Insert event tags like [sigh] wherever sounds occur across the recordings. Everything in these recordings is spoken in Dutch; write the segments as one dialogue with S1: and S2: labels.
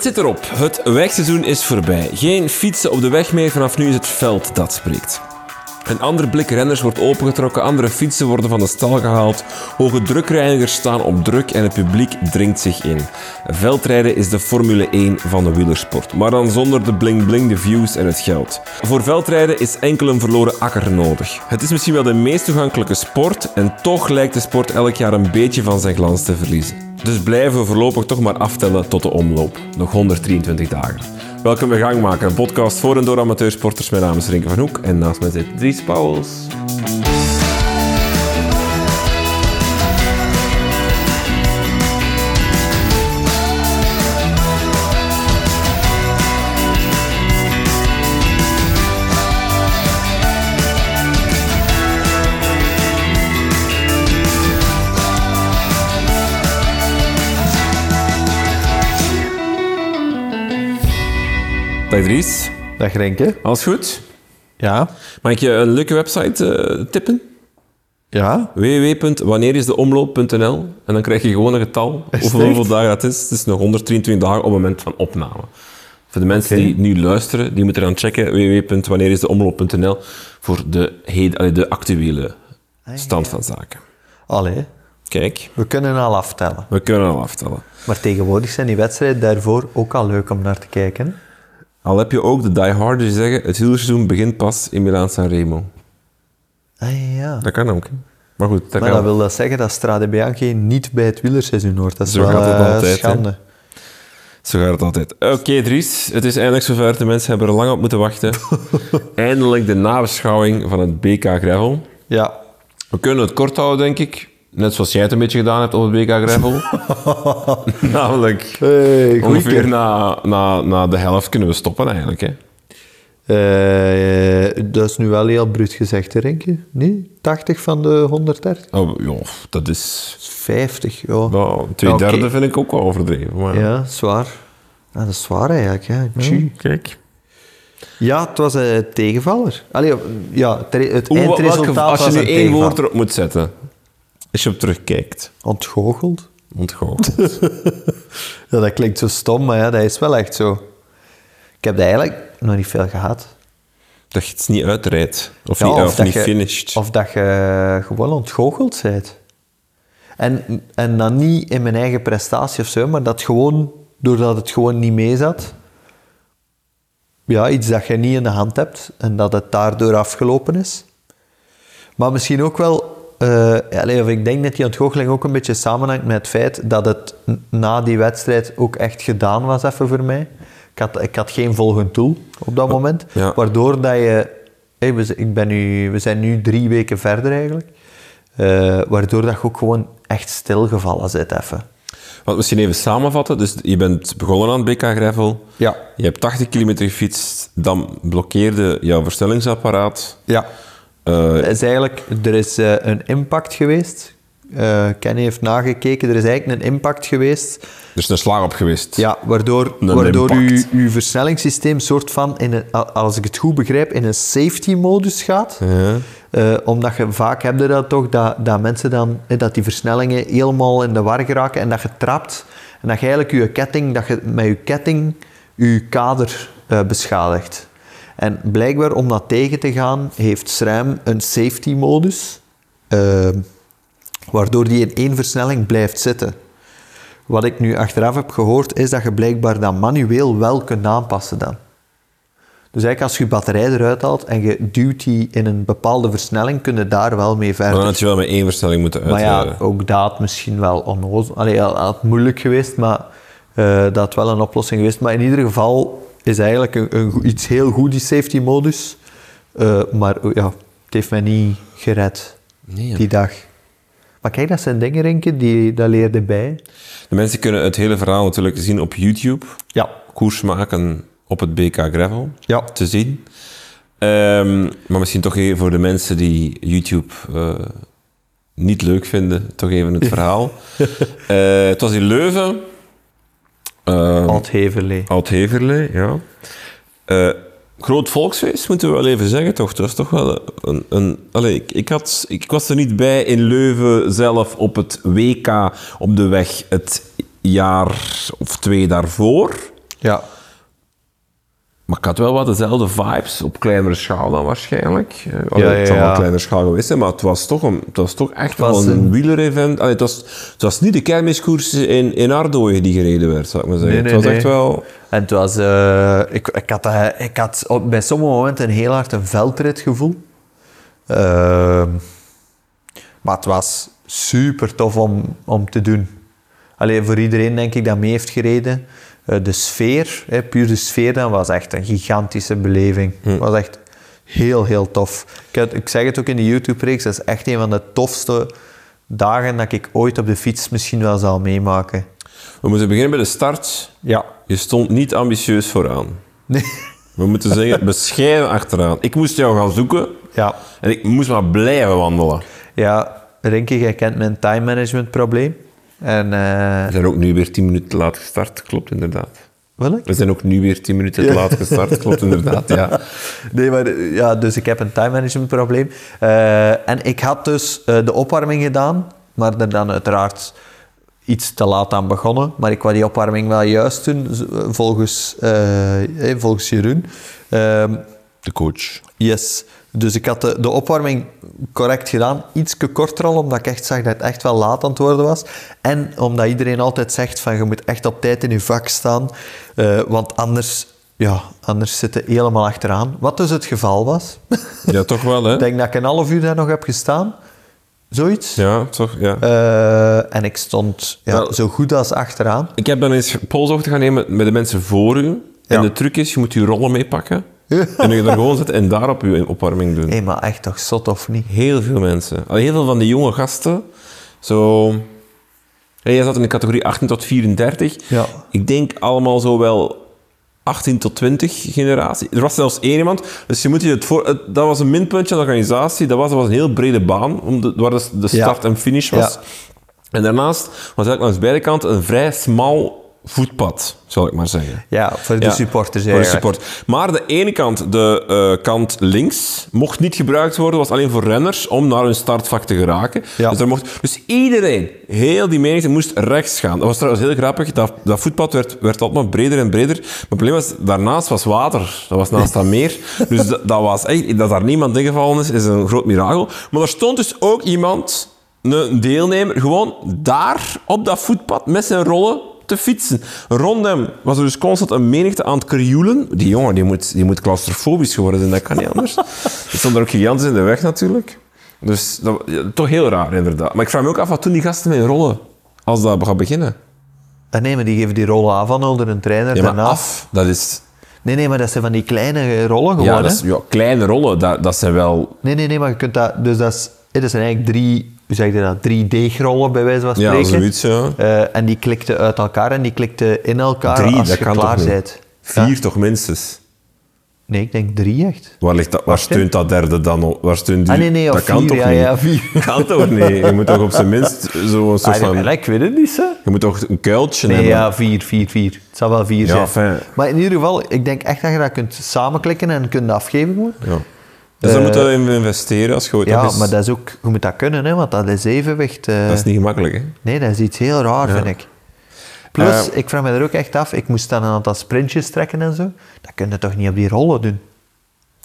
S1: Het zit erop. Het wegseizoen is voorbij. Geen fietsen op de weg meer. Vanaf nu is het veld dat spreekt. Een ander blik renners wordt opengetrokken, andere fietsen worden van de stal gehaald, hoge drukreinigers staan op druk en het publiek dringt zich in. Veldrijden is de Formule 1 van de wielersport, maar dan zonder de bling-bling, de views en het geld. Voor veldrijden is enkel een verloren akker nodig. Het is misschien wel de meest toegankelijke sport en toch lijkt de sport elk jaar een beetje van zijn glans te verliezen. Dus blijven we voorlopig toch maar aftellen tot de omloop. Nog 123 dagen. Welkom bij Gangmaker, een podcast voor en door amateursporters. Mijn naam is Rinke van Hoek en naast mij zit Dries Pauwels. Dag Dries,
S2: Dag Renke.
S1: alles goed?
S2: Ja.
S1: Mag ik je een leuke website eh, tippen?
S2: Ja.
S1: www.wanneerisdeomloop.nl en dan krijg je gewoon een getal
S2: Is
S1: hoeveel, dagen dat is. Het is nog 123 dagen op het moment van opname. Voor de mensen die nu luisteren, die moeten dan checken www.wanneerisdeomloop.nl voor de, allee, de actuele stand van zaken.
S2: Allee,
S1: Kijk,
S2: we kunnen al aftellen.
S1: we kunnen al aftellen.
S2: Maar tegenwoordig zijn die wedstrijden daarvoor ook al leuk om naar te kijken.
S1: Al heb je ook de dieharders die zeggen, het wielerseizoen begint pas in Milaan-San Remo.
S2: Ah ja.
S1: Dat kan ook. hè. Maar goed, dat
S2: Maar
S1: kan.
S2: dat wil dat zeggen dat Strade Bianchi niet bij het wielerseizoen hoort. Dat is
S1: Zo
S2: wel
S1: gaat het
S2: eh,
S1: altijd, hè.
S2: schande.
S1: Zo gaat het altijd. Oké, Dries. Het is eindelijk zover. De mensen hebben er lang op moeten wachten. [laughs] eindelijk de nabeschouwing van het BK Gravel.
S2: Ja.
S1: We kunnen het kort houden, denk ik. Net zoals jij het een beetje gedaan hebt op het BK Gravel. [laughs] Namelijk,
S2: Hey,
S1: ongeveer na, na, na de helft kunnen we stoppen eigenlijk. Hè?
S2: Eh, dat is nu wel heel bruut gezegd, hè, Renke? Nee? 80 van de 130?
S1: Oh, joh, dat is...
S2: 50, ja.
S1: Nou, twee
S2: Ja,
S1: derde vind ik ook wel overdreven. Maar...
S2: Ja, zwaar. Ja, dat is zwaar eigenlijk, ja. Tjie.
S1: Kijk.
S2: Ja, het was een tegenvaller. Allee, ja, het re- het
S1: Hoe,
S2: eindresultaat
S1: welke, als je nu één woord erop moet zetten, als je op terugkijkt,
S2: Ontgoocheld?
S1: ontgoocheld. [laughs]
S2: Ja, dat klinkt zo stom, maar ja, dat is wel echt zo. Ik heb dat eigenlijk nog niet veel gehad.
S1: dat je het niet uitrijdt. Of
S2: Ja,
S1: niet,
S2: of
S1: of niet
S2: je-
S1: finished.
S2: Of dat je gewoon ontgoocheld bent. En, en dan niet in mijn eigen prestatie of zo, maar dat gewoon, doordat het gewoon niet mee zat, ja, iets dat je niet in de hand hebt en dat het daardoor afgelopen is. Maar misschien ook wel, of ik denk dat die ontgoocheling ook een beetje samenhangt met het feit dat het na die wedstrijd ook echt gedaan was even voor mij. Ik had, ik had geen volgend doel op dat moment,
S1: ja.
S2: waardoor dat je... hey, we, ik ben nu, we zijn nu drie weken verder eigenlijk, eh, waardoor dat je ook gewoon echt stilgevallen zit even.
S1: Want misschien even samenvatten. Dus je bent begonnen aan het BK Gravel.
S2: Ja.
S1: Je hebt 80 kilometer gefietst. Dan blokkeerde jouw versnellingsapparaat.
S2: Ja.
S1: Eh,
S2: Het is eigenlijk, er is eh, een impact geweest. Eh, Kenny heeft nagekeken, er is eigenlijk een impact geweest
S1: er is een slag op geweest.
S2: Ja, waardoor,
S1: Een
S2: waardoor uw,
S1: impact.
S2: uw versnellingssysteem soort van, in een, als ik het goed begrijp, in een safety-modus gaat.
S1: Ja.
S2: Eh, omdat je vaak hebt dat toch, dat, dat mensen dan, dat die versnellingen helemaal in de war geraken en dat je trapt. En dat je eigenlijk je ketting, dat je met je ketting je kader beschadigt. En blijkbaar om dat tegen te gaan, heeft SRAM een safety-modus. eh, waardoor die in één versnelling blijft zitten. Wat ik nu achteraf heb gehoord, is dat je blijkbaar dat manueel wel kunt aanpassen dan. Dus eigenlijk als je je batterij eruit haalt en je duwt die in een bepaalde versnelling, kun je daar wel mee
S1: Maar
S2: verder.
S1: dan had je wel met één versnelling moeten
S2: Maar ja, ook dat misschien wel onnozel. Allee, ja, had moeilijk geweest, maar eh, dat had wel een oplossing geweest. Maar in ieder geval is eigenlijk een, iets heel goed, die safety-modus. Eh, maar ja, het heeft mij niet gered,
S1: Nee,
S2: die dag. Maar kijk, dat zijn dingen, Renke, die dat leerde bij.
S1: De mensen kunnen het hele verhaal natuurlijk zien op YouTube.
S2: Ja.
S1: Koers maken op het BK Gravel.
S2: Ja.
S1: Te zien. Ehm, maar misschien toch even voor de mensen die YouTube eh, niet leuk vinden, toch even het [laughs] verhaal. Eh, het was in Leuven. Eh,
S2: Oud-Heverlee.
S1: Oud-Heverlee, ja. Eh, groot volksfeest, moeten we wel even zeggen, toch? Dat is toch wel een... een ik, ik, had, ik was er niet bij in Leuven zelf op het WK op de weg het jaar of twee daarvoor. Ja. Maar ik had wel wat dezelfde vibes, op kleinere schaal dan waarschijnlijk. Uh, ja, ja, Het zal wel kleinere schaal geweest zijn, maar het was toch, een, het was toch echt wel een, een wielerevent. het, was, het was niet de kermiskoers in, in Ardooien die gereden werd, zou ik maar zeggen.
S2: Nee,
S1: nee, het was echt wel...
S2: En het was... Uh, ik, ik had, ik had op, bij sommige momenten een heel hard een veldritgevoel. Uh, maar het was super tof om, om te doen. Alleen voor iedereen denk ik dat mee heeft gereden. Uh, de sfeer, hè, puur de sfeer, dan was echt een gigantische beleving. Het hm. was echt heel, heel tof. Ik, had, ik zeg het ook in de YouTube-reeks, dat is echt een van de tofste dagen dat ik ooit op de fiets misschien wel zal meemaken.
S1: We moeten beginnen bij de start.
S2: Ja.
S1: Je stond niet ambitieus vooraan.
S2: Nee.
S1: We moeten zeggen, bescheiden achteraan. Ik moest jou gaan zoeken.
S2: Ja.
S1: En ik moest maar blijven wandelen.
S2: Ja, Rinke, jij kent mijn time management probleem. En, uh...
S1: We zijn ook nu weer tien minuten te laat gestart, klopt inderdaad.
S2: Wat?
S1: We zijn ook nu weer tien minuten te laat gestart, klopt inderdaad, ja. [laughs]
S2: Nee, maar ja, dus ik heb een time management probleem. Uh, en ik had dus uh, de opwarming gedaan, maar er dan uiteraard iets te laat aan begonnen. Maar ik wou die opwarming wel juist doen, volgens, volgens Jeroen.
S1: Ehm, de coach.
S2: Yes. Dus ik had de, de opwarming correct gedaan. Iets korter al, omdat ik echt zag dat het echt wel laat aan het worden was. En omdat iedereen altijd zegt van je moet echt op tijd in je vak staan. Uh, want anders, ja, anders zit je helemaal achteraan. Wat dus het geval was. [laughs]
S1: Ja, toch wel hè?
S2: ik denk dat ik een half uur daar nog heb gestaan. Zoiets.
S1: Ja, toch, ja.
S2: Uh, en ik stond ja, zo goed als achteraan.
S1: Ik heb dan eens polshoogte gaan nemen met de mensen voor u. En de truc is, je moet je rollen meepakken. En je er gewoon zitten en daarop je opwarming doen.
S2: Hé, maar echt toch zot of niet?
S1: Heel veel mensen. Heel veel van die jonge gasten. Zo... Jij zat in de categorie 18 tot 34.
S2: Ja.
S1: Ik denk allemaal zo wel 18 tot 20 generatie. Er was zelfs één iemand. Dus je moet je het voor... dat was een minpuntje aan de organisatie. Dat was, dat was een heel brede baan, om de, waar de, start en finish was. Ja. En daarnaast was eigenlijk langs beide kanten een vrij smal voetpad, zal ik maar zeggen.
S2: Ja, voor de supporters
S1: Voor de support. Maar de ene kant, de uh, kant links, mocht niet gebruikt worden, was alleen voor renners om naar hun startvak te geraken.
S2: Ja.
S1: Dus, daar mocht, dus iedereen, heel die menigte, moest rechts gaan. Dat was trouwens heel grappig. Dat, dat voetpad werd, werd altijd breder en breder. Maar het probleem was, daarnaast was water. Dat was naast dat meer. Dus dat, dat, was echt, dat daar niemand ingevallen is, is een groot mirakel. Maar er stond dus ook iemand, een deelnemer, gewoon daar op dat voetpad met zijn rollen te fietsen. Rond hem was er dus constant een menigte aan het krioelen. Die jongen die moet, die moet claustrofobisch geworden zijn, dat kan niet anders. Er stond er ook gigantisch in de weg natuurlijk. Dus dat, toch heel raar, inderdaad. Maar ik vraag me ook af, wat doen die gasten met rollen als dat gaat beginnen?
S2: Ah, nee, maar die geven die rollen af aan onder een trainer.
S1: Ja,
S2: maar
S1: af, dat is...
S2: Nee, nee, maar dat zijn van die kleine rollen gewoon,
S1: ja, dat is, ja, kleine rollen, dat, dat zijn wel...
S2: Nee, nee, nee, maar je kunt dat... Dus dat, is, dat zijn eigenlijk drie hoe zeg je dat, 3D-rollen bij wijze van spreken.
S1: Ja, zoiets, ja.
S2: Uh, en die klikte uit elkaar en die klikte in elkaar
S1: drie,
S2: als
S1: dat
S2: je
S1: kan
S2: klaar
S1: toch
S2: bent.
S1: Vier ja? toch minstens?
S2: Nee, ik denk drie echt.
S1: Waar, ligt dat, waar steunt dat derde dan op? Waar steunt die?
S2: Ah, nee, nee,
S1: dat
S2: vier,
S1: kan toch
S2: ja,
S1: niet?
S2: Ja, vier. [laughs]
S1: kan toch niet? Je moet toch op zijn minst zo'n soort
S2: ah,
S1: van...
S2: Nee, ik weet het niet, zo.
S1: Je moet toch een kuiltje
S2: nee,
S1: hebben?
S2: ja, vier, vier, vier. Het zal wel vier
S1: ja,
S2: zijn.
S1: Fijn.
S2: Maar in ieder geval, ik denk echt dat je dat kunt samenklikken en kunt afgeven gewoon.
S1: Ja. Dus daar uh, moet je in investeren als je goed
S2: Ja, maar dat is ook, je moet dat kunnen, hè, want dat is evenwicht. Uh,
S1: dat is niet gemakkelijk, hè?
S2: Nee, dat is iets heel raar, ja. vind ik. Plus, uh, ik vraag me er ook echt af, ik moest dan een aantal sprintjes trekken en zo. Dat kun je toch niet op die rollen doen?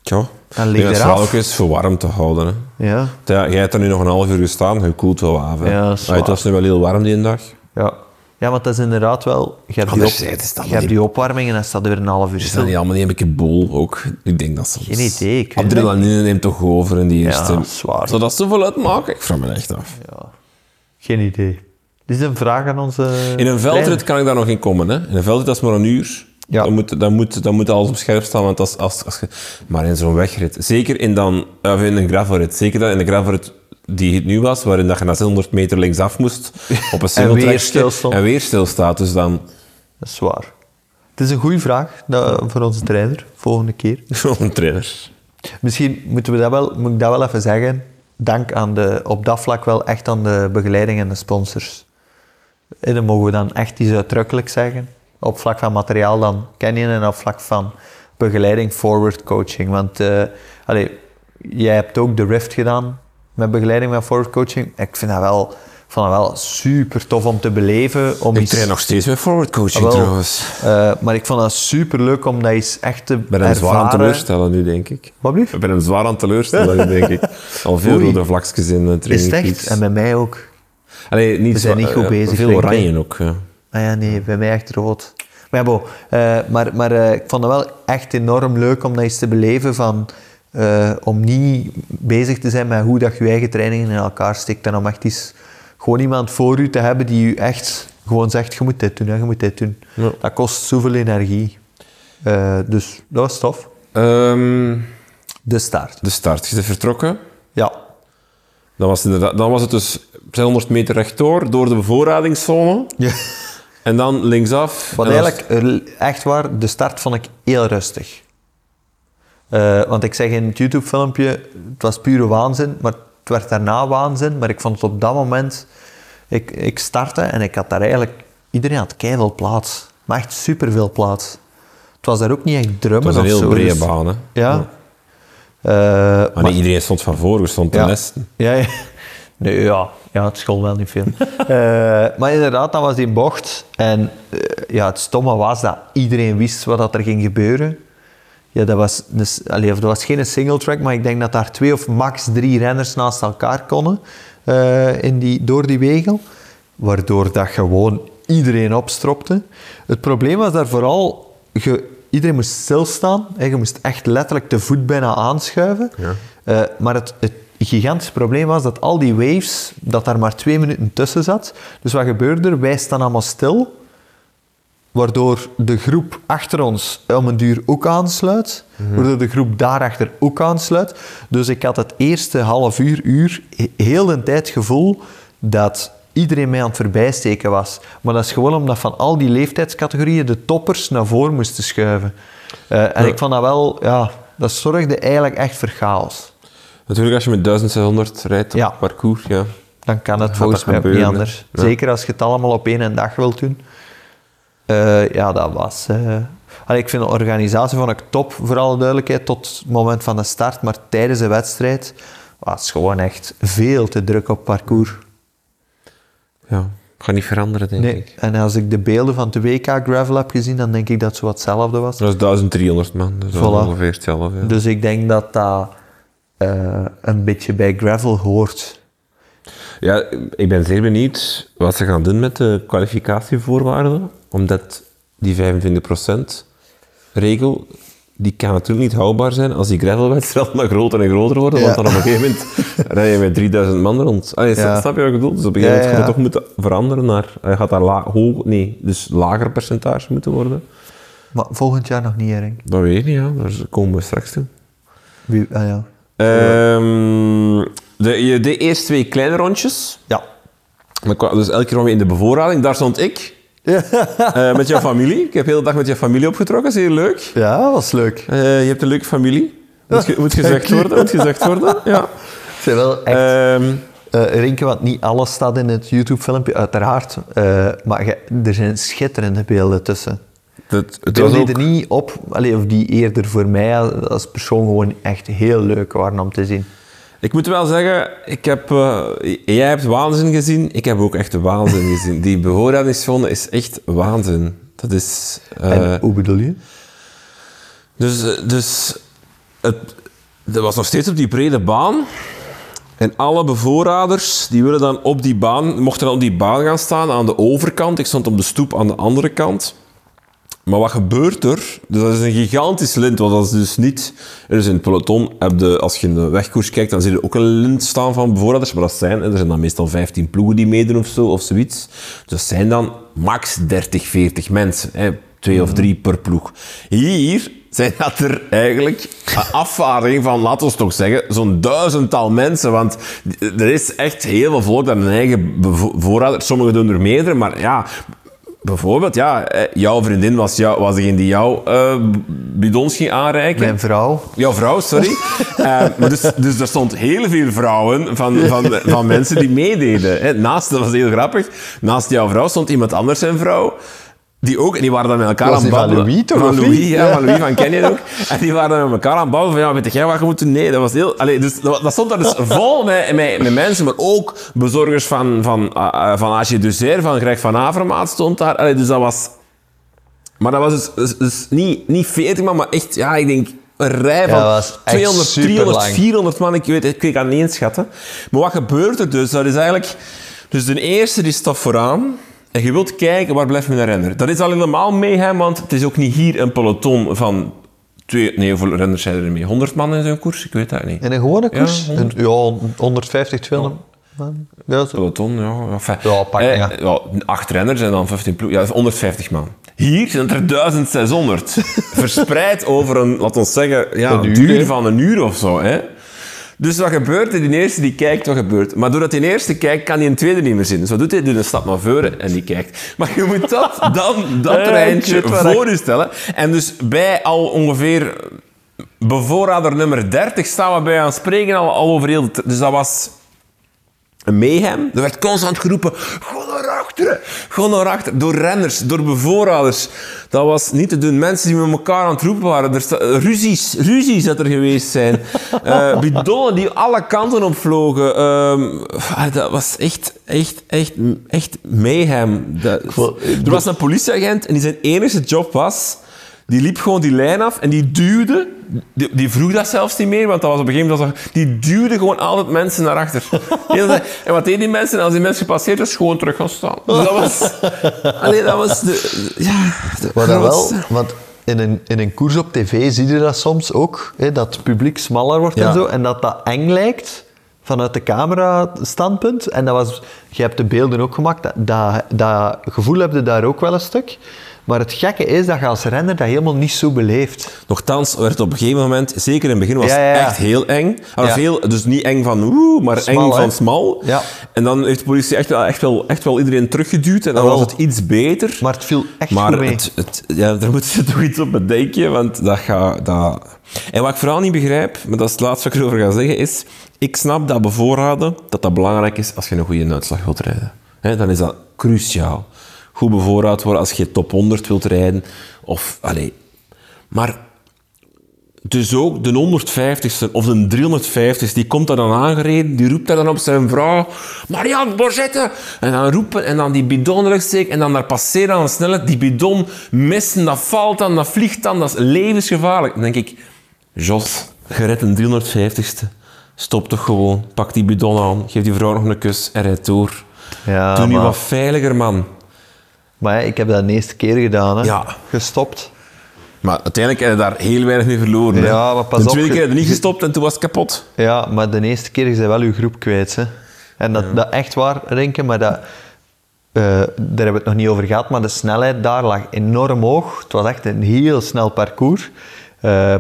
S1: Tja,
S2: dan ligt
S1: ja, het vooral ook eens verwarmd te houden. Hè.
S2: Ja.
S1: ja. Jij hebt er nu nog een half uur gestaan, je koelt wel af. Hè.
S2: Ja,
S1: ah, het was nu wel heel warm die dag.
S2: Ja. Ja, want dat is inderdaad wel... Je hebt, die, op, je hebt die opwarming en dan staat er weer een half uur
S1: Is dat niet allemaal een beetje bol ook? Ik denk dat soms...
S2: Geen idee, ik
S1: Adrenaline neemt toch over in die eerste...
S2: Ja, zwaar.
S1: Zou dat zoveel uitmaken? Ik vraag me echt af.
S2: Ja. Geen idee. Dit is een vraag aan onze...
S1: In een veldrit kan ik daar nog in komen. Hè? In een veldrit, dat is maar een uur.
S2: Ja.
S1: Dan, moet, dan, moet, dan moet alles op scherp staan. Want als, als, als je, maar in zo'n wegrit, zeker in, dan, of in een gravelrit, zeker dan in de gravelrit die het nu was, waarin dat je na 600 meter linksaf moest [laughs] op een
S2: en weer stilstond.
S1: En weer stilstaat, dus dan...
S2: Dat is zwaar. Het is een goede vraag dat, voor onze trainer, volgende keer. [laughs]
S1: Voor een trainer.
S2: Misschien moeten we dat wel, moet ik dat wel even zeggen. Dank aan de, op dat vlak wel echt aan de begeleiding en de sponsors. En dan mogen we dan echt iets uitdrukkelijk zeggen. Op vlak van materiaal dan Canyon en op vlak van begeleiding forward coaching. Want uh, allee, jij hebt ook de Rift gedaan met begeleiding met forward coaching. Ik vind dat wel vond het wel super tof om te beleven. Om
S1: Ik
S2: iets-
S1: train nog steeds met forward coaching
S2: Ah,
S1: trouwens.
S2: Eh, maar ik vond dat super leuk om dat eens echt te
S1: Ik ben hem zwaar aan
S2: ervaren.
S1: teleurstellen nu, denk ik.
S2: Wat blieft?
S1: Ik ben hem zwaar aan teleurstellen nu, denk ik. [laughs] Al veel
S2: Oei.
S1: rode vlakjes in de
S2: Is
S1: training.
S2: het echt? En bij mij ook.
S1: Allee, niet
S2: We zijn niet goed
S1: eh,
S2: bezig,
S1: Veel oranje ook. Ja.
S2: Ah ja, nee, bij mij echt rood. Maar, ja, eh, maar, maar eh, ik vond het wel echt enorm leuk om dat eens te beleven van... eh, om niet bezig te zijn met hoe dat je eigen trainingen in elkaar steekt. En om echt eens gewoon iemand voor u te hebben die u echt gewoon zegt, je moet dit doen, hè, je moet dit doen.
S1: Ja.
S2: Dat kost zoveel energie. Eh, dus dat was tof.
S1: Ehm,
S2: De start.
S1: de start. Je bent vertrokken.
S2: Ja.
S1: Dan was, het inderdaad- dan was het dus 200 meter rechtdoor, door de bevoorradingszone.
S2: ja.
S1: En dan linksaf.
S2: Wat eigenlijk, eh, echt waar, de start vond ik heel rustig. Eh, want ik zeg in het YouTube-filmpje, het was pure waanzin, maar het werd daarna waanzin. Maar ik vond het op dat moment, ik, ik startte en ik had daar eigenlijk, iedereen had keiveel plaats. Maar echt superveel plaats. Het was daar ook niet echt drummen
S1: Het was een
S2: of
S1: heel
S2: zo,
S1: brede
S2: dus-
S1: baan. Hè.
S2: Ja. Eh,
S1: Maar,
S2: maar-
S1: niet iedereen stond van voor, we stonden te
S2: ja.
S1: nesten.
S2: Ja, ja. Nee, ja. ja, het school wel niet veel. [laughs] Eh, maar inderdaad, dan was die bocht. En ja, het stomme was dat iedereen wist wat dat er ging gebeuren. Ja, dat was, dus, allee, of dat was geen single track, maar ik denk dat daar twee of max drie renners naast elkaar konden eh, in die, door die wegel. Waardoor dat gewoon iedereen opstropte. Het probleem was daar vooral, je, iedereen moest stilstaan. Hè, je moest echt letterlijk de voet bijna aanschuiven.
S1: Ja.
S2: Eh, maar het, het gigantische probleem was dat al die waves, dat daar maar twee minuten tussen zat. Dus wat gebeurde er? Wij staan allemaal stil, waardoor de groep achter ons om een duur ook aansluit, waardoor de groep daarachter ook aansluit. Dus ik had het eerste half uur, uur, he- heel de tijd gevoel dat iedereen mij aan het voorbijsteken was. Maar dat is gewoon omdat van al die leeftijdscategorieën de toppers naar voren moesten schuiven. Eh, en
S1: Ja.
S2: ik vond dat wel, ja, dat zorgde eigenlijk echt voor chaos.
S1: Natuurlijk, als je met 1600 rijdt op
S2: Ja.
S1: parcours, ja.
S2: Dan kan het volgens mij ook niet anders.
S1: Ja.
S2: Zeker als je het allemaal op één dag wilt doen. Eh, ja, dat was... eh, allee, ik vind de organisatie vond ik top, voor alle duidelijkheid, tot het moment van de start. Maar tijdens de wedstrijd was het gewoon echt veel te druk op parcours.
S1: ja. Gaat niet veranderen, denk
S2: Nee.
S1: ik.
S2: En als ik de beelden van de WK Gravel heb gezien, dan denk ik dat het zo wat hetzelfde was.
S1: Dat is 1300 man, dus dat is
S2: Voilà.
S1: ongeveer hetzelfde. Ja.
S2: Dus ik denk dat dat eh, een beetje bij gravel hoort.
S1: Ja, ik ben zeer benieuwd wat ze gaan doen met de kwalificatievoorwaarden. Omdat die 25% regel, die kan natuurlijk niet houdbaar zijn als die gravelwedstrijden maar groter en groter worden.
S2: Ja.
S1: Want dan op een gegeven moment rij je met 3000 man rond.
S2: Ja.
S1: Snap je wat ik bedoel? Dus op een gegeven moment
S2: Ja,
S1: gaat het toch moeten veranderen naar... Hij gaat daar la, hoog, nee, dus lager percentage moeten worden.
S2: Maar volgend jaar nog niet, Erik.
S1: Dat weet ik niet, ja. Daar komen we straks toe.
S2: Wie, ah, ja.
S1: Ehm, de, je- de eerste twee kleine rondjes.
S2: ja.
S1: Dus elke keer kwam je in de bevoorrading. Daar stond ik. Eh, met jouw familie. Ik heb de hele dag met jouw familie opgetrokken. Zeer leuk.
S2: Ja, dat was leuk.
S1: Eh, je hebt een leuke familie. Moet, ge- moet gezegd worden. Moet gezegd worden. Ja.
S2: Zijn wel echt... Eh Rinke, want niet alles staat in het YouTube-filmpje, uiteraard. Maar je- er zijn schitterende beelden tussen.
S1: dat, het
S2: die er niet op, allee, of die eerder voor mij als persoon gewoon echt heel leuk waren om te zien.
S1: Ik moet wel zeggen, ik heb, eh, jij hebt waanzin gezien. Ik heb ook echt waanzin gezien. Die bevoorradingszone is echt waanzin. Dat is... eh,
S2: en hoe bedoel je?
S1: Dus, eh, dus het, dat was nog steeds op die brede baan. En alle bevoorraders die willen dan op die baan, mochten dan op die baan gaan staan aan de overkant. Ik stond op de stoep aan de andere kant. Maar wat gebeurt er? Dus dat is een gigantisch lint, want dat is dus niet... Er is in het peloton, heb je, als je in de wegkoers kijkt, dan zie je ook een lint staan van bevoorraders. Maar dat zijn, er zijn dan meestal 15 ploegen die meedoen of zo, of zoiets. Dus dat zijn dan max 30, 40 mensen. Hè, twee of drie per ploeg. Hier zijn dat er eigenlijk een afvaardiging van, laten we toch zeggen, zo'n duizendtal mensen. Want er is echt heel veel volk dat een eigen bevoorrader... Sommigen doen er meerdere, maar ja... Bijvoorbeeld, ja, eh, jouw vriendin was, jou, was degene die jouw eh, bidons ging aanreiken.
S2: Mijn vrouw.
S1: Jouw vrouw, sorry. [laughs] Eh, dus, dus er stond heel veel vrouwen van, van, van mensen die meededen. Naast, dat was heel grappig, naast jouw vrouw stond iemand anders zijn vrouw. Die ook, en die waren dan met elkaar aan het
S2: van. Louis toch,
S1: Van Louis, ja, van Louis van Canyon ook. [laughs] En die waren dan met elkaar aan het babbelen van, ja, weet jij wat je moet doen? Nee, dat was heel... Allee, dus, dat, dat stond daar dus [laughs] vol met, met, met mensen, maar ook bezorgers van, van, uh, van Aasje Dessert, van Greg van Avermaat stond daar. Allee, dus dat was... Maar dat was dus, dus, dus niet, niet 40 man, maar echt, ja, ik denk een rij van
S2: dat was echt
S1: 200,
S2: superlang.
S1: 300, 400 man. Ik weet het, ik kan het niet inschatten. Maar wat gebeurt er dus? Dat is eigenlijk... Dus de eerste die staat vooraan en je wilt kijken waar blijft mijn renner. Dat is al helemaal mee, want het is ook niet hier een peloton van... Twee, nee, hoeveel renners zijn er mee? 100 man in zo'n koers? Ik weet dat niet.
S2: In een gewone koers?
S1: Ja,
S2: Een- Ja, 150, 200 man. Ja.
S1: Peloton, ja. Enfin,
S2: Ja, pak,
S1: eh,
S2: ja.
S1: ja, acht renners en dan 15 ploeg. Ja, dat is 150 man. Hier zijn er 1600. [laughs] verspreid over een, laten we zeggen, ja,
S2: Een
S1: een
S2: uur,
S1: duur
S2: hè?
S1: van een uur of zo. Hè? Dus wat gebeurt er? Die eerste die kijkt, wat gebeurt. Maar doordat die eerste kijkt, kan die een tweede niet meer zien. Dus wat doet hij? Doet een stap naar voren en die kijkt. Maar je moet dat, dan, dat [laughs] treintje
S2: weet waar
S1: voor je stellen. En dus bij al ongeveer bevoorrader nummer 30 staan we bij aan het spreken al, al over heel... Dus dat was een mayhem. Er werd constant geroepen, naar achteren, ga naar achteren. Door renners, door bevoorraders. Dat was niet te doen. Mensen die met elkaar aan het roepen waren. Er sta- ruzies, ruzies dat er geweest zijn. Eh [laughs] bidonnen die alle kanten opvlogen. Ehm, ah, dat was echt, echt, echt, echt mayhem. Dat- er was een politieagent en die zijn enige job was... Die liep gewoon die lijn af en die duwde. Die, die vroeg dat zelfs niet meer, want dat was op een gegeven moment. zo- Die duwde gewoon altijd mensen naar achter. [laughs] En wat deden die mensen? Als die mensen gepasseerd was, gewoon terug gaan staan. Dus dat was. Allee, dat was de. Ja, de
S2: Maar dat wel, want in een, in een koers op tv zie je dat soms ook, hè, dat het publiek smaller wordt
S1: Ja.
S2: en zo, en dat dat eng lijkt vanuit de camera-standpunt. En dat was, je hebt de beelden ook gemaakt, dat, dat, dat gevoel heb je daar ook wel een stuk. Maar het gekke is dat je als renner dat helemaal niet zo beleeft.
S1: Nochtans werd het op een gegeven moment, zeker in het begin, was
S2: Ja, ja,
S1: het
S2: ja.
S1: echt heel eng. Of
S2: Ja.
S1: heel, dus niet eng van oeh, maar
S2: Smal,
S1: eng
S2: hè?
S1: van smal.
S2: Ja.
S1: En dan heeft de politie echt wel, echt wel, echt wel iedereen teruggeduwd en dan was het iets beter.
S2: Maar het viel echt
S1: Maar
S2: goed mee.
S1: het, het, ja, daar [laughs] moeten ze toch iets op bedenken, want dat gaat... Dat... En wat ik vooral niet begrijp, maar dat is het laatste wat ik erover ga zeggen, is... Ik snap dat bevoorraden, dat dat belangrijk is als je een goede uitslag wilt rijden. Dan is dat cruciaal. Goed bevoorraad worden als je top 100 wilt rijden. Of, allee... Maar dus ook de 150ste of de 350ste, die komt daar dan aangereden, die roept daar dan op zijn vrouw, Marianne, Borzette! En dan roepen en dan die bidon terugsteken en dan daar passeren aan de snelheid. Die bidon missen, dat valt dan, dat vliegt dan, dat is levensgevaarlijk. Dan denk ik, Jos, je redt een 350ste. Stop toch gewoon, pak die bidon aan, geef die vrouw nog een kus en rijd door.
S2: Ja,
S1: Doe nu wat veiliger, man.
S2: Maar ja, ik heb dat de eerste keer gedaan, hè.
S1: Ja.
S2: gestopt.
S1: Maar uiteindelijk heb je daar heel weinig mee verloren. hè.
S2: Ja, maar pas
S1: de tweede
S2: je-
S1: keer heb je niet gestopt en toen was het kapot.
S2: Ja, maar de eerste keer is hij wel uw groep kwijt. Hè. En dat, dat echt waar, Renke, maar dat, eh, daar hebben we het nog niet over gehad, maar de snelheid daar lag enorm hoog. Het was echt een heel snel parcours. Eh,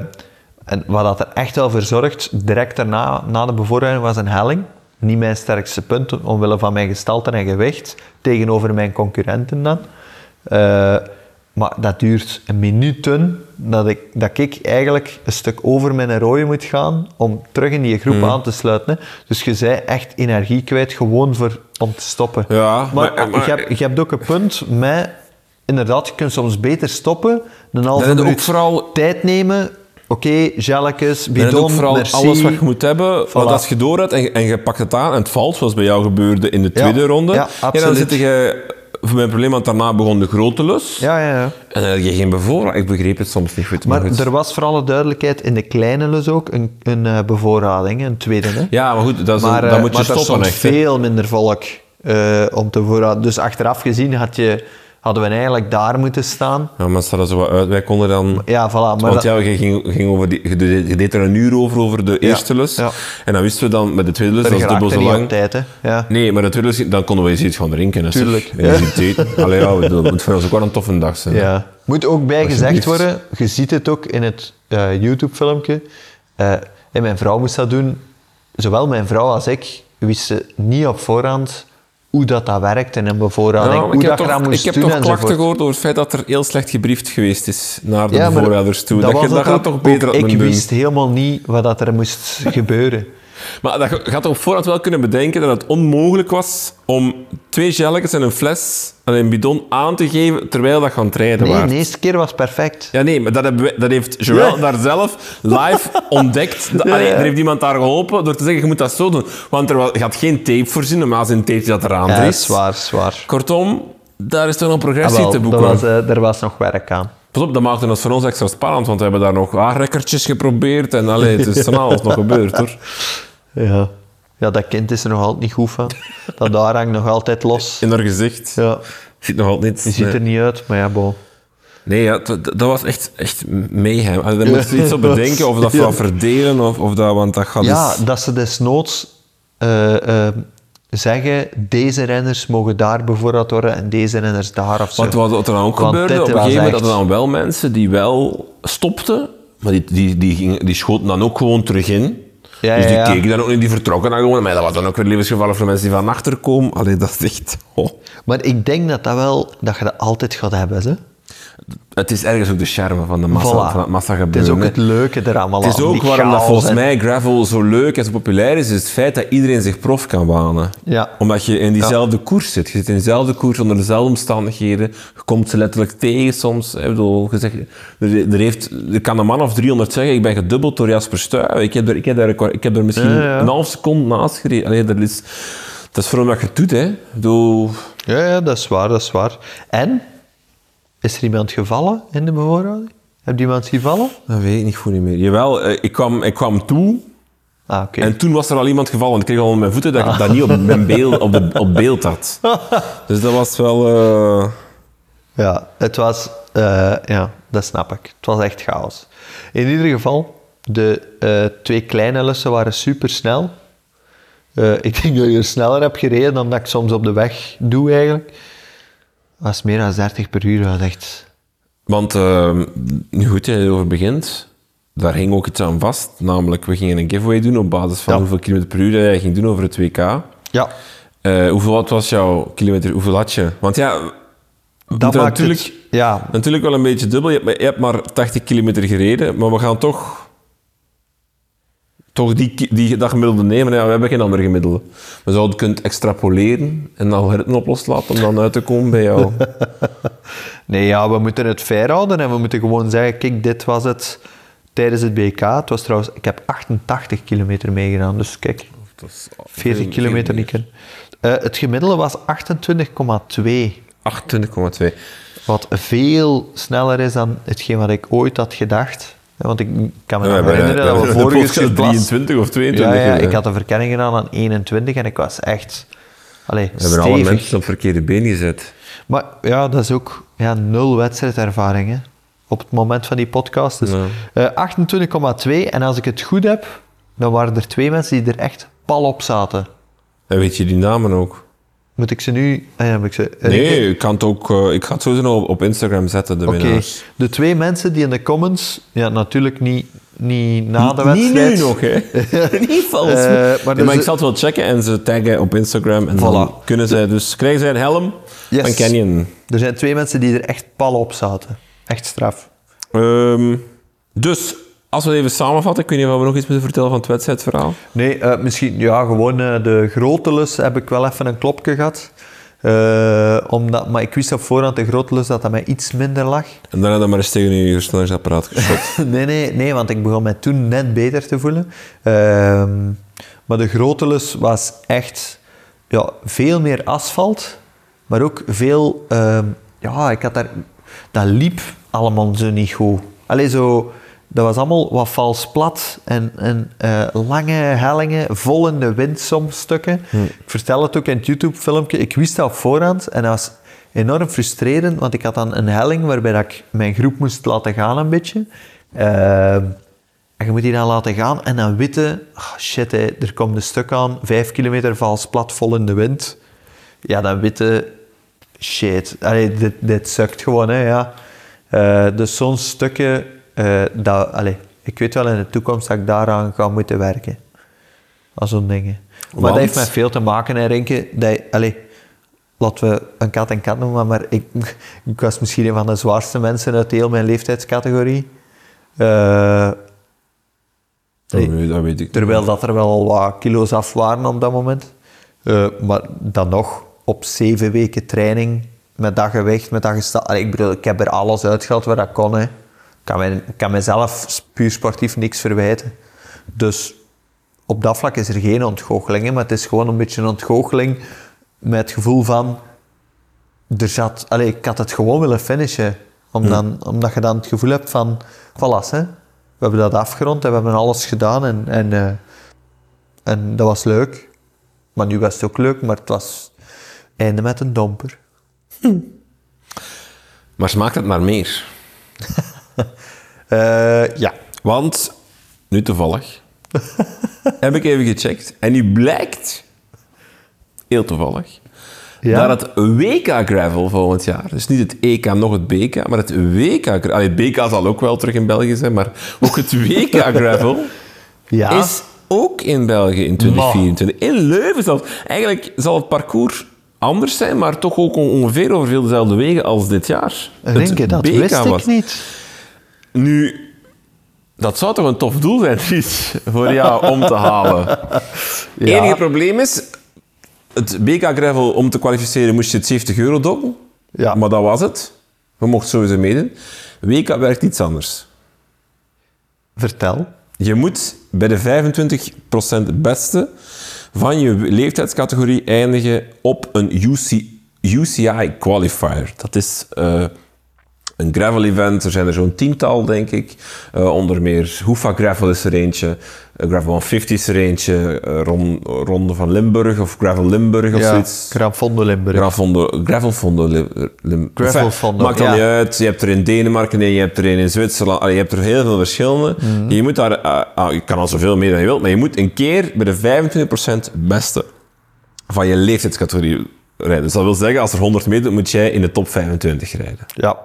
S2: en wat dat er echt wel voor zorgt, direct daarna, na de bevoorrading, was een helling. Niet mijn sterkste punt, omwille van mijn gestalte en gewicht, tegenover mijn concurrenten dan. Eh, maar dat duurt minuten dat ik, dat ik eigenlijk een stuk over mijn rode moet gaan om terug in die groep aan te sluiten. Hè. Dus je zei echt energie kwijt gewoon voor, om te stoppen.
S1: Ja,
S2: maar,
S1: maar- maar-
S2: je, hebt, je hebt ook een punt met... Inderdaad, je kunt soms beter stoppen, een halve
S1: Dat is ook vooral-
S2: tijd nemen. Oké, gelletjes,
S1: Dan heb je
S2: bidon,
S1: ook vooral
S2: merci.
S1: alles wat je moet hebben.
S2: Voilà.
S1: Want als je door hebt en, je- en je pakt het aan en het valt, zoals bij jou gebeurde in de
S2: Ja,
S1: tweede ronde,
S2: ja,
S1: dan
S2: absoluut.
S1: zit je voor mijn probleem, want daarna begon de grote lus.
S2: Ja, ja, ja.
S1: En dan heb je geen bevoorrading. Ik begreep het soms niet goed. Maar,
S2: Maar
S1: goed.
S2: er was voor alle duidelijkheid in de kleine lus ook een, een eh, bevoorrading, een tweede. Hè?
S1: Ja, maar goed, dat, is
S2: maar
S1: een-
S2: eh,
S1: dat moet je
S2: maar er
S1: stoppen echt. hè.
S2: veel minder volk eh, om te voorraden. Dus achteraf gezien had je, hadden we eigenlijk daar moeten staan.
S1: Ja, maar het zag er zo wat uit. Wij konden dan...
S2: Ja, voilà. Maar
S1: Want
S2: dat-
S1: ja, je, ging, ging over die, je, deed, er een uur over, over de eerste lus.
S2: ja.
S1: En dan wisten we dan, met de tweede lus, dat is dubbel zo lang.
S2: tijd, hè. Ja.
S1: Nee, maar de tweede lus, dan konden we eens iets gaan drinken.
S2: Tuurlijk,
S1: En. Allee, ja, het moet voor ons ook wel een toffe dag zijn.
S2: Ja. Moet ook bij gezegd
S1: Alsjeblieft.
S2: worden, je ziet het ook in het eh, YouTube-filmpje. Eh, en mijn vrouw moest dat doen. Zowel mijn vrouw als ik wisten niet op voorhand hoe dat, dat werkt in een
S1: maar
S2: hoe
S1: ik heb
S2: dat je dat moest
S1: ik heb
S2: doen
S1: toch klachten gehoord over het feit dat er heel slecht gebriefd geweest is naar de
S2: Ja,
S1: bevoorraders toe. Dat,
S2: was
S1: je dat gaat toch beter
S2: Ik wist helemaal niet wat dat er moest gebeuren.
S1: Maar dat, je had op voorhand wel kunnen bedenken dat het onmogelijk was om twee gelletjes en een fles en een bidon aan te geven terwijl dat gaan rijden
S2: Nee, de eerste keer was perfect.
S1: Ja, nee, maar dat, hebben we- dat heeft Joël
S2: Ja.
S1: daar zelf live [laughs] ontdekt.
S2: Ja,
S1: allee. Er heeft iemand daar geholpen door te zeggen, je moet dat zo doen. Want er had geen tape voorzien, normaal zijn tape dat eraan
S2: Ja,
S1: drijft.
S2: zwaar, zwaar.
S1: Kortom, daar is toch nog
S2: Ah,
S1: progressie
S2: wel,
S1: te boeken.
S2: was, eh, er was nog werk aan.
S1: Pas op, dat maakte het voor ons extra spannend, want we hebben daar nog haarrekkertjes geprobeerd. En allee, het is [laughs] van alles nog gebeurd, hoor.
S2: Ja. ja, dat kind is er nog altijd niet goed van. Dat daar hangt nog altijd los.
S1: In haar gezicht.
S2: Ja,
S1: Ziet nog altijd niet.
S2: die ziet er niet uit, maar ja, bon.
S1: Nee, ja, dat, was echt, echt mayhem. Allee, Daar moest je iets op bedenken, of dat [laughs]
S2: Ja.
S1: van verdelen, of, of dat, want dat gaat
S2: Ja,
S1: dus...
S2: dat ze desnoods eh, zeggen, deze renners mogen daar bevoorraad worden en deze renners daar of zo.
S1: Want wat, wat er dan ook
S2: Want
S1: gebeurde, op een gegeven moment
S2: echt-
S1: hadden dan wel mensen die wel stopten, maar die, die, die, gingen, die schoten dan ook gewoon terug in.
S2: Ja,
S1: dus die
S2: ja, ja.
S1: keken dan ook niet, die vertrokken dan gewoon. Maar dat was dan ook weer levensgevallen voor mensen die van achter komen. Allee, dat is echt... [laughs] oh.
S2: Maar ik denk dat dat wel, dat je dat altijd gaat hebben, hè.
S1: Het is ergens ook de charme van de massa,
S2: Voilà.
S1: van het massa
S2: Het is ook het leuke er allemaal
S1: Het is ook waarom dat volgens
S2: en-
S1: mij gravel zo leuk en zo populair is, is het feit dat iedereen zich prof kan banen.
S2: Ja.
S1: Omdat je in diezelfde koers zit. Je zit in dezelfde koers onder dezelfde omstandigheden. Je komt ze letterlijk tegen soms. Ik bedoel, je zegt, er, er, heeft, er kan een man of 300 zeggen, ik ben gedubbeld door Jasper Stuyven. Ik heb er, ik heb er, ik heb er misschien
S2: Ja,
S1: een half seconde naast gereden. Allee, dat, is, dat is vooral wat je het doet. Hè.
S2: Ja, ja, dat is waar, dat is waar. En, is er iemand gevallen in de bevoorrading? Heb je iemand gevallen?
S1: dat weet ik niet goed meer. Jawel, eh, ik kwam, ik kwam toe
S2: Ah, oké.
S1: En toen was er al iemand gevallen. Ik kreeg al mijn voeten dat ik dat niet op, mijn [laughs] beeld, op, de, op beeld had. Dus dat was wel... eh,
S2: Ja, het was... eh, ja, dat snap ik. Het was echt chaos. In ieder geval, de twee kleine lussen waren super snel. ik denk dat je sneller hebt gereden dan dat ik soms op de weg doe, eigenlijk. Dat was meer dan 30 per uur. Was echt...
S1: Want, eh, nu goed jij erover begint, daar hing ook iets aan vast. Namelijk, we gingen een giveaway doen op basis van
S2: Ja.
S1: hoeveel kilometer per uur jij ging doen over het WK.
S2: Ja,
S1: Eh, hoeveel wat was jouw kilometer? Hoeveel had je? Want ja,
S2: dat maakt
S1: natuurlijk,
S2: het... Ja,
S1: natuurlijk wel een beetje dubbel. Je hebt, maar- je hebt maar 80 kilometer gereden, maar we gaan toch... Toch die, die, dat gemiddelde nemen. Ja, we hebben geen andere gemiddelde. We zouden het kunnen extrapoleren en algoritme op loslaten om dan uit te komen bij jou. [laughs]
S2: Nee, ja, we moeten het fair houden en we moeten gewoon zeggen, kijk, dit was het tijdens het BK. Het was trouwens, ik heb 88 kilometer meegedaan, dus kijk, 40 kilometer niet kunnen. Eh, het gemiddelde was 28,2,
S1: 28,2.
S2: wat veel sneller is dan hetgeen wat ik ooit had gedacht. Ja, Want ik kan me nog
S1: hebben,
S2: herinneren dat we vorige Sint-Blas-
S1: 23 of 22.
S2: Ja, ja, ik had een verkenning gedaan aan 21 en ik was echt allee,
S1: We hebben alle mensen op verkeerde been gezet.
S2: Maar ja, dat is ook ja, nul wedstrijdervaring hè, op het moment van die podcast. Dus,
S1: Ja.
S2: eh, 28,2 en als ik het goed heb, dan waren er twee mensen die er echt pal op zaten.
S1: En weet je die namen ook?
S2: Moet ik ze nu... Ah, ja, ik ze,
S1: Nee, ik, kan het ook, eh, ik ga het sowieso op, op Instagram zetten, de
S2: Oké,
S1: winnaars.
S2: de twee mensen die in de comments, ja, natuurlijk niet, niet na de
S1: Niet
S2: wedstrijd.
S1: nu nog, hè? [laughs] Niet vals.
S2: Eh, maar dus
S1: ik zal het wel checken en ze taggen op Instagram. En dan
S2: Voilà.
S1: kunnen zij dus... Krijgen zij een helm
S2: Yes.
S1: van Canyon.
S2: Er zijn twee mensen die er echt pal op zaten. Echt straf.
S1: Ehm, dus, als we het even samenvatten, ik weet niet of we nog iets moeten vertellen van het wedstrijdverhaal.
S2: Nee, eh, misschien ja, gewoon eh, de grote lus heb ik wel even een klopje gehad. Eh, omdat, maar ik wist op voorhand de grote lus dat dat mij iets minder lag.
S1: En daarna dan maar eens tegen je versnellingsapparaat geschot. [laughs]
S2: nee, nee, nee, want ik begon mij toen net beter te voelen. Ehm, maar de grote lus was echt ja, veel meer asfalt, maar ook veel... ehm, ja, ik had daar... Dat liep allemaal zo niet goed. Allee, zo... Dat was allemaal wat vals plat en, en eh, lange hellingen, vol in de wind soms stukken. Ik vertel het ook in het YouTube-filmpje. Ik wist dat voorhand en dat was enorm frustrerend, want ik had dan een helling waarbij dat ik mijn groep moest laten gaan een beetje. Ehm, en je moet die dan laten gaan en dan weten, ah, shit, er komt een stuk aan, vijf kilometer vals plat, vol in de wind. Ja, dan weten, shit, allee, dit, dit sukt gewoon, hè, ja. Eh, dus zo'n stukje, eh, dat, allee, ik weet wel in de toekomst dat ik daaraan ga moeten werken. Aan zo'n dingen. Maar
S1: Want?
S2: dat heeft met veel te maken, hè, Renke. Dat, laten we een kat en kat noemen, maar ik, [laughs] ik was misschien een van de zwaarste mensen uit heel mijn leeftijdscategorie. Eh,
S1: Dat, weet, dat weet ik.
S2: Terwijl dat er wel wat kilo's af waren op dat moment. Eh, maar dan nog, op zeven weken training, met dat gewicht, met dat Allee, Ik bedoel, ik heb er alles uitgehaald wat ik kon. Hè. Ik kan, mij, kan mezelf puur sportief niks verwijten. Dus op dat vlak is er geen ontgoocheling, hè, maar het is gewoon een beetje een ontgoocheling met het gevoel van... Er zat, allee, ik had het gewoon willen finishen. Om dan, omdat je dan het gevoel hebt van... Voilà, hè, we hebben dat afgerond en we hebben alles gedaan. En, en, eh, en dat was leuk. Maar nu was het ook leuk, maar het was einde met een domper.
S1: Maar smaakt het naar meer? [laughs] [laughs]
S2: Eh, ja.
S1: Want, nu toevallig, [laughs] heb ik even gecheckt. En nu blijkt, heel toevallig,
S2: Ja?
S1: dat het WK Gravel volgend jaar, dus niet het EK, nog het BK, maar het WK Gravel, allee, het BK zal ook wel terug in België zijn, maar ook het WK [laughs] Gravel
S2: Ja.
S1: is ook in België in 2024. In Leuven zelfs. Eigenlijk zal het parcours anders zijn, maar toch ook on- ongeveer over veel dezelfde wegen als dit jaar.
S2: Renke, dat
S1: BK
S2: wist
S1: was.
S2: ik niet.
S1: Nu, dat zou toch een tof doel zijn, Dries, voor jou om te halen. Het [laughs]
S2: Ja.
S1: enige probleem is, het BK Gravel, om te kwalificeren, moest je het 70 euro dokken.
S2: Ja.
S1: Maar dat was het. We mochten sowieso meedoen. WK werkt iets anders.
S2: Vertel.
S1: Je moet bij de 25% beste van je leeftijdscategorie eindigen op een UC, UCI qualifier. Dat is eh, een gravel-event. Er zijn er zo'n tiental, denk ik. Eh, onder meer Hoefa Gravel is er eentje. eh, Gravel 150 is er eentje. eh, Ron- Ronde van Limburg of Gravel Limburg of
S2: Ja,
S1: zoiets.
S2: Grafondo Limburg.
S1: Gravelfondo, Gravelfondo. Lim- Lim-
S2: Gravelfondo,
S1: Maakt dan
S2: ja.
S1: niet uit. Je hebt er in Denemarken een, je hebt er een in Zwitserland. Allee, je hebt er heel veel verschillende.
S2: Mhm.
S1: Je moet daar... ah, je kan al zoveel meer dan je wilt, maar je moet een keer bij de 25% beste van je leeftijdscategorie rijden. Dus dat wil zeggen, als er 100 meter moet jij in de top 25 rijden.
S2: Ja.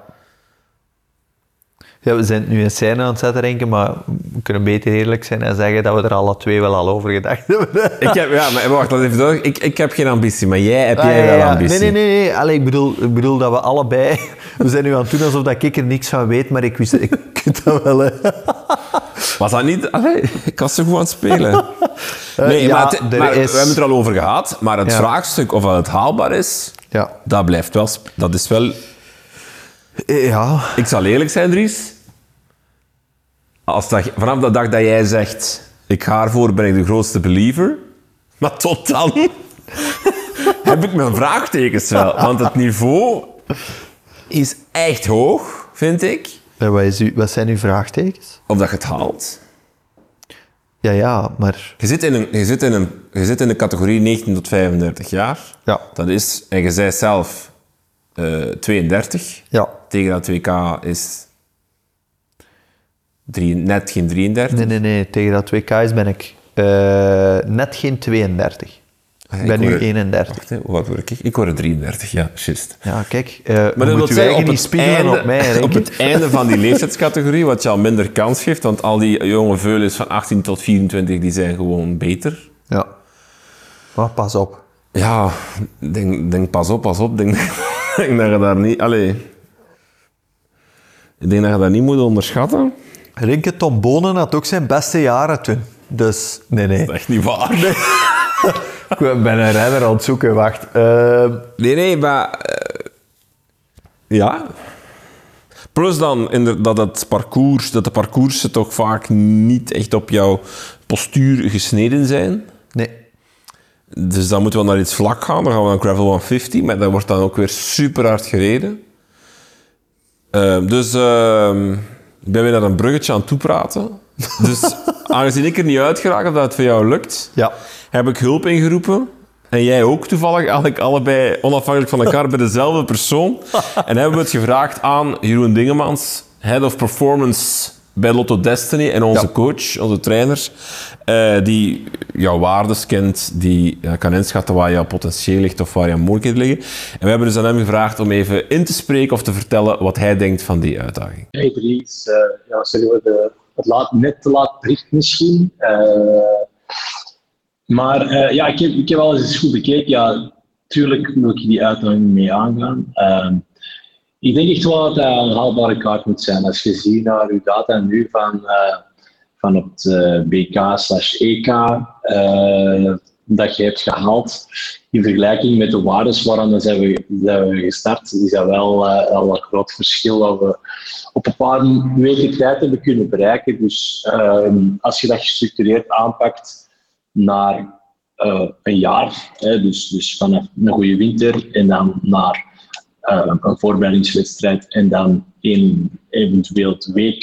S2: Ja, we zijn nu een scène aan het zetten, denken, maar we kunnen beter eerlijk zijn en zeggen dat we er alle twee wel al over gedacht hebben. [laughs]
S1: Ik heb, ja, maar wacht, dat even duidelijk. Ik, ik heb geen ambitie, maar jij heb
S2: Ah,
S1: jij
S2: ja,
S1: wel
S2: ja.
S1: ambitie.
S2: Nee, nee, nee. nee. Allee, ik, bedoel, ik bedoel dat we allebei... [laughs] We zijn nu aan het doen alsof dat ik er niks van weet, maar ik wist ik [laughs] weet dat wel. Hè.
S1: Was dat niet... Allee, ik was zo goed aan het spelen. Nee,
S2: Eh, ja,
S1: maar, het- maar
S2: is-
S1: we hebben het er al over gehad. Maar het vraagstuk of het haalbaar is,
S2: Ja.
S1: dat blijft wel... Dat is wel...
S2: Ja.
S1: Ik zal eerlijk zijn, Dries. Als dat, vanaf de dag dat jij zegt... Ik ga ervoor, ben ik de grootste believer. Maar tot dan... [laughs] heb ik mijn vraagtekens wel. Want het niveau is echt hoog, vind ik.
S2: En wat, is u, wat zijn uw vraagtekens?
S1: Of dat je het haalt.
S2: Ja, ja, maar...
S1: Je zit in, een, je zit in, een, je zit in de categorie 19 tot 35 jaar.
S2: Ja.
S1: Dat is, en je zei zelf eh, 32.
S2: Ja.
S1: Tegen dat 2K is drie, net geen 33.
S2: Nee, nee, nee. Tegen dat 2K's ben ik eh, net geen 32.
S1: Ah,
S2: Ik ben
S1: ik
S2: nu
S1: word-
S2: 31.
S1: Wacht, hè, oud word ik? Ik word 33, ja, juist.
S2: Ja, kijk. eh
S1: Maar dat
S2: moet je
S1: zeggen, op
S2: niet spiegelen
S1: einde,
S2: op mij, [laughs] denk
S1: op het einde van die [laughs] leeftijdscategorie, wat je al minder kans geeft, want al die jonge veulens van 18 tot 24, die zijn gewoon beter.
S2: Ja. Maar pas op.
S1: Ja, denk, denk pas op, pas op. Denk, [laughs] denk dat je daar niet... Allee. Ik denk dat je dat niet moet onderschatten.
S2: Rinke Tom Bonen had ook zijn beste jaren toen. Dus, nee, nee.
S1: Dat is echt niet waar. [laughs]
S2: Ik ben een renner aan het zoeken, wacht. Eh,
S1: Nee, nee, maar... eh, ja. Plus dan dat, het parcours, dat de parcoursen toch vaak niet echt op jouw postuur gesneden zijn.
S2: nee.
S1: Dus dan moeten we naar iets vlak gaan. Dan gaan we naar Gravel 150, maar dat wordt dan ook weer super hard gereden. Ehm, dus ehm, ik ben weer naar een bruggetje aan het toepraten. [laughs] Dus aangezien ik er niet uit geraak of dat het voor jou lukt,
S2: Ja.
S1: heb ik hulp ingeroepen. En jij ook toevallig, eigenlijk allebei onafhankelijk van elkaar bij dezelfde persoon. [laughs] En hebben we het gevraagd aan Jeroen Dingemans, Head of Performance bij Lotto Destiny en onze
S2: Ja.
S1: coach, onze trainers, eh, die jouw waardes kent, die eh, kan inschatten waar jouw potentieel ligt of waar jouw mogelijkheden liggen. En we hebben dus aan hem gevraagd om even in te spreken of te vertellen wat hij denkt van die uitdaging.
S3: Hey Dries, eh ja, sorry voor de, het laat, net te laat bericht misschien. Eh, maar eh, ja, ik heb, ik heb alles eens goed bekeken. Ja, tuurlijk wil ik die uitdaging mee aangaan. Ik denk echt wel dat dat een haalbare kaart moet zijn. Als je ziet naar uw data nu van, eh, van het eh, BK slash EK eh, dat je hebt gehaald. In vergelijking met de waardes waaraan zijn we, zijn we gestart, is dat wel een groot verschil dat we op een paar weken tijd hebben kunnen bereiken. Dus ehm, als je dat gestructureerd aanpakt naar een jaar, hè, dus, dus vanaf een goede winter en dan naar een voorbereidingswedstrijd en dan in eventueel WK,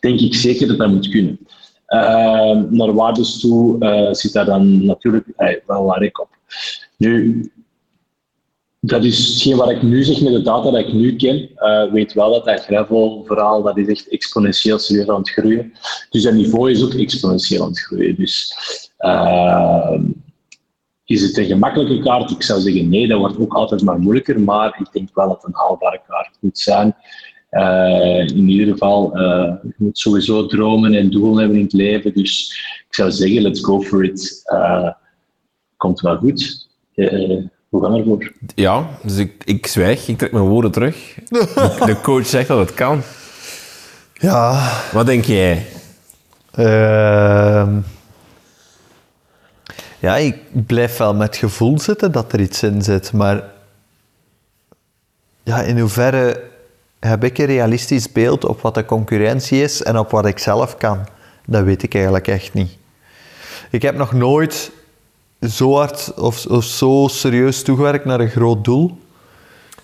S3: denk ik zeker dat dat moet kunnen. Uh, naar waardes toe uh, zit daar dan natuurlijk uh, wel waar ik op. Nu, dat is hetgeen wat ik nu zeg met de data dat ik nu ken. Uh, weet wel dat dat gravel-verhaal dat is echt exponentieel serieus aan het groeien. Dus dat niveau is ook exponentieel aan het groeien. Dus uh, is het een gemakkelijke kaart? Ik zou zeggen nee, dat wordt ook altijd maar moeilijker. Maar ik denk wel dat het een haalbare kaart moet zijn. Uh, in ieder geval, uh, je moet sowieso dromen en doelen hebben in het leven. Dus ik zou zeggen, let's go for it. Uh, komt wel goed. hoe gaan we ervoor?
S1: Ja, dus ik, ik zwijg, ik trek mijn woorden terug. [laughs] De coach zegt dat het kan.
S2: Ja.
S1: Wat denk jij?
S2: Ehm, ja, ik blijf wel met het gevoel zitten dat er iets in zit, maar ja, in hoeverre heb ik een realistisch beeld op wat de concurrentie is en op wat ik zelf kan? Dat weet ik eigenlijk echt niet. Ik heb nog nooit zo hard of, zo serieus toegewerkt naar een groot doel.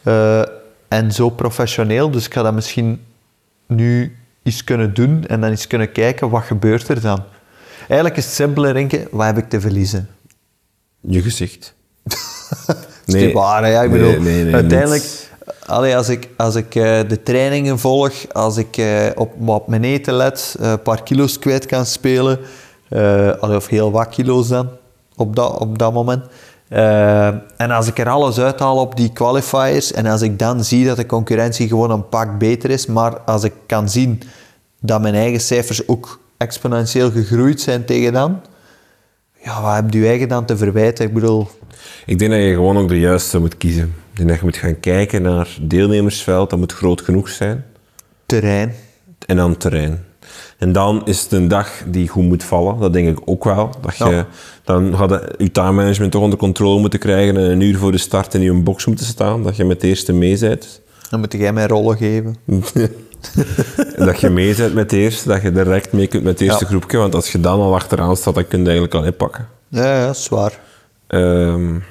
S2: Uh, en zo professioneel, dus ik ga dat misschien nu eens kunnen doen en dan eens kunnen kijken wat gebeurt er dan. Eigenlijk is het simpele denken, wat heb ik te verliezen?
S1: Je gezicht. [laughs]
S2: nee, is waar, ja. Ik bedoel, nee, nee, nee, uiteindelijk Allee, als ik, als ik uh, de trainingen volg, als ik uh, op, op mijn eten let, uh, een paar kilo's kwijt kan spelen, allee, of heel wat kilo's dan, op dat, op dat moment. en als ik er alles uithaal op die qualifiers en als ik dan zie dat de concurrentie gewoon een pak beter is, maar als ik kan zien dat mijn eigen cijfers ook exponentieel gegroeid zijn tegen dan, ja, wat heb je eigen dan te verwijten? Ik bedoel...
S1: Ik denk dat je gewoon ook de juiste moet kiezen. Ik denk dat je moet gaan kijken naar deelnemersveld, dat moet groot genoeg zijn.
S2: Terrein.
S1: En dan terrein. En dan is het een dag die goed moet vallen, dat denk ik ook wel. Dat je, Dan gaat je time management toch onder controle moeten krijgen en een uur voor de start in je box moeten staan, dat je met de eerste mee bent.
S2: Dan moet jij mij rollen geven. [laughs] [laughs]
S1: dat je mee bent met de eerste, dat je direct mee kunt met het eerste groepje, want als je dan al achteraan staat, dan kun je eigenlijk al inpakken.
S2: Ja, ja, zwaar.
S1: Um,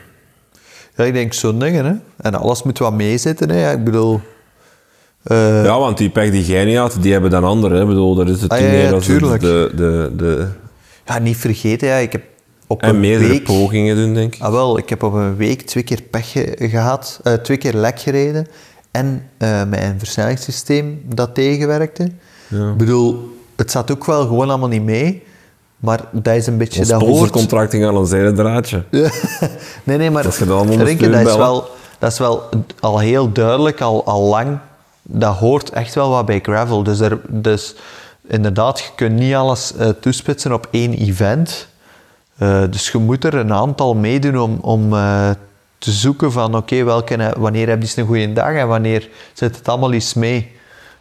S2: ja, ik denk zo'n dingen, hè. En alles moet wat meezitten, hè. Ik bedoel... Uh...
S1: Ja, want die pech die jij niet had, die hebben dan anderen, hè. Ik bedoel, dat is het
S2: ah, ja, ja,
S1: de, de, de...
S2: Ja, niet vergeten, ja. Ik heb op
S1: en
S2: een
S1: meerdere
S2: week...
S1: pogingen doen, denk ik.
S2: Ah, wel. Ik heb op een week twee keer pech gehad, uh, twee keer lek gereden en uh, mijn versnellingssysteem dat tegenwerkte.
S1: Ja.
S2: Ik bedoel, het zat ook wel gewoon allemaal niet mee. Maar dat is een beetje...
S1: Een
S2: dat
S1: sponsorcontracting aan een zijde draadje. [laughs]
S2: nee, nee, maar...
S1: Dat je dan
S2: Rinke, dat is wel, dat is wel al heel duidelijk, al, al lang. Dat hoort echt wel wat bij gravel. Dus, er, dus inderdaad, je kunt niet alles uh, toespitsen op één event. Uh, dus je moet er een aantal meedoen om, om uh, te zoeken van oké, okay, wanneer heb je een goede dag en wanneer zit het allemaal eens mee.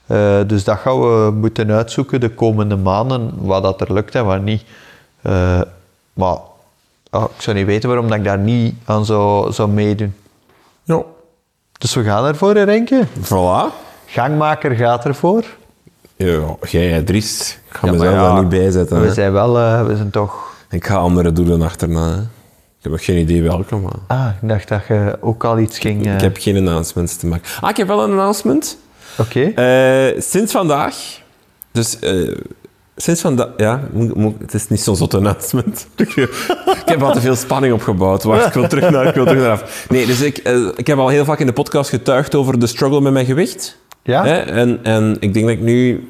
S2: Uh, dus dat gaan we moeten uitzoeken de komende maanden, wat dat er lukt en wat niet. Uh, maar oh, ik zou niet weten waarom dat ik daar niet aan zou, zou meedoen.
S1: Ja.
S2: Dus we gaan ervoor, Renke.
S1: Voilà.
S2: Gangmaker gaat ervoor.
S1: Ja, jij Dries. Ik ga ja, mezelf ja, daar niet bij zetten.
S2: We
S1: hè.
S2: zijn wel, uh, we zijn toch...
S1: Ik ga andere doelen achterna. Hè. Ik heb nog geen idee welke, maar...
S2: Ah, ik dacht dat je ook al iets ging...
S1: Ik heb geen announcements te maken. Ah, ik heb wel een announcement.
S2: Oké.
S1: Okay. Uh, sinds vandaag, dus uh, sinds vandaag, ja, het is niet zo'n zotte announcement. [laughs] ik heb al te veel spanning opgebouwd. Wacht, ik wil terug naar, ik wil terug naar af. Nee, dus ik, ik heb al heel vaak in de podcast getuigd over de struggle met mijn gewicht.
S2: Ja.
S1: En, en ik denk dat ik nu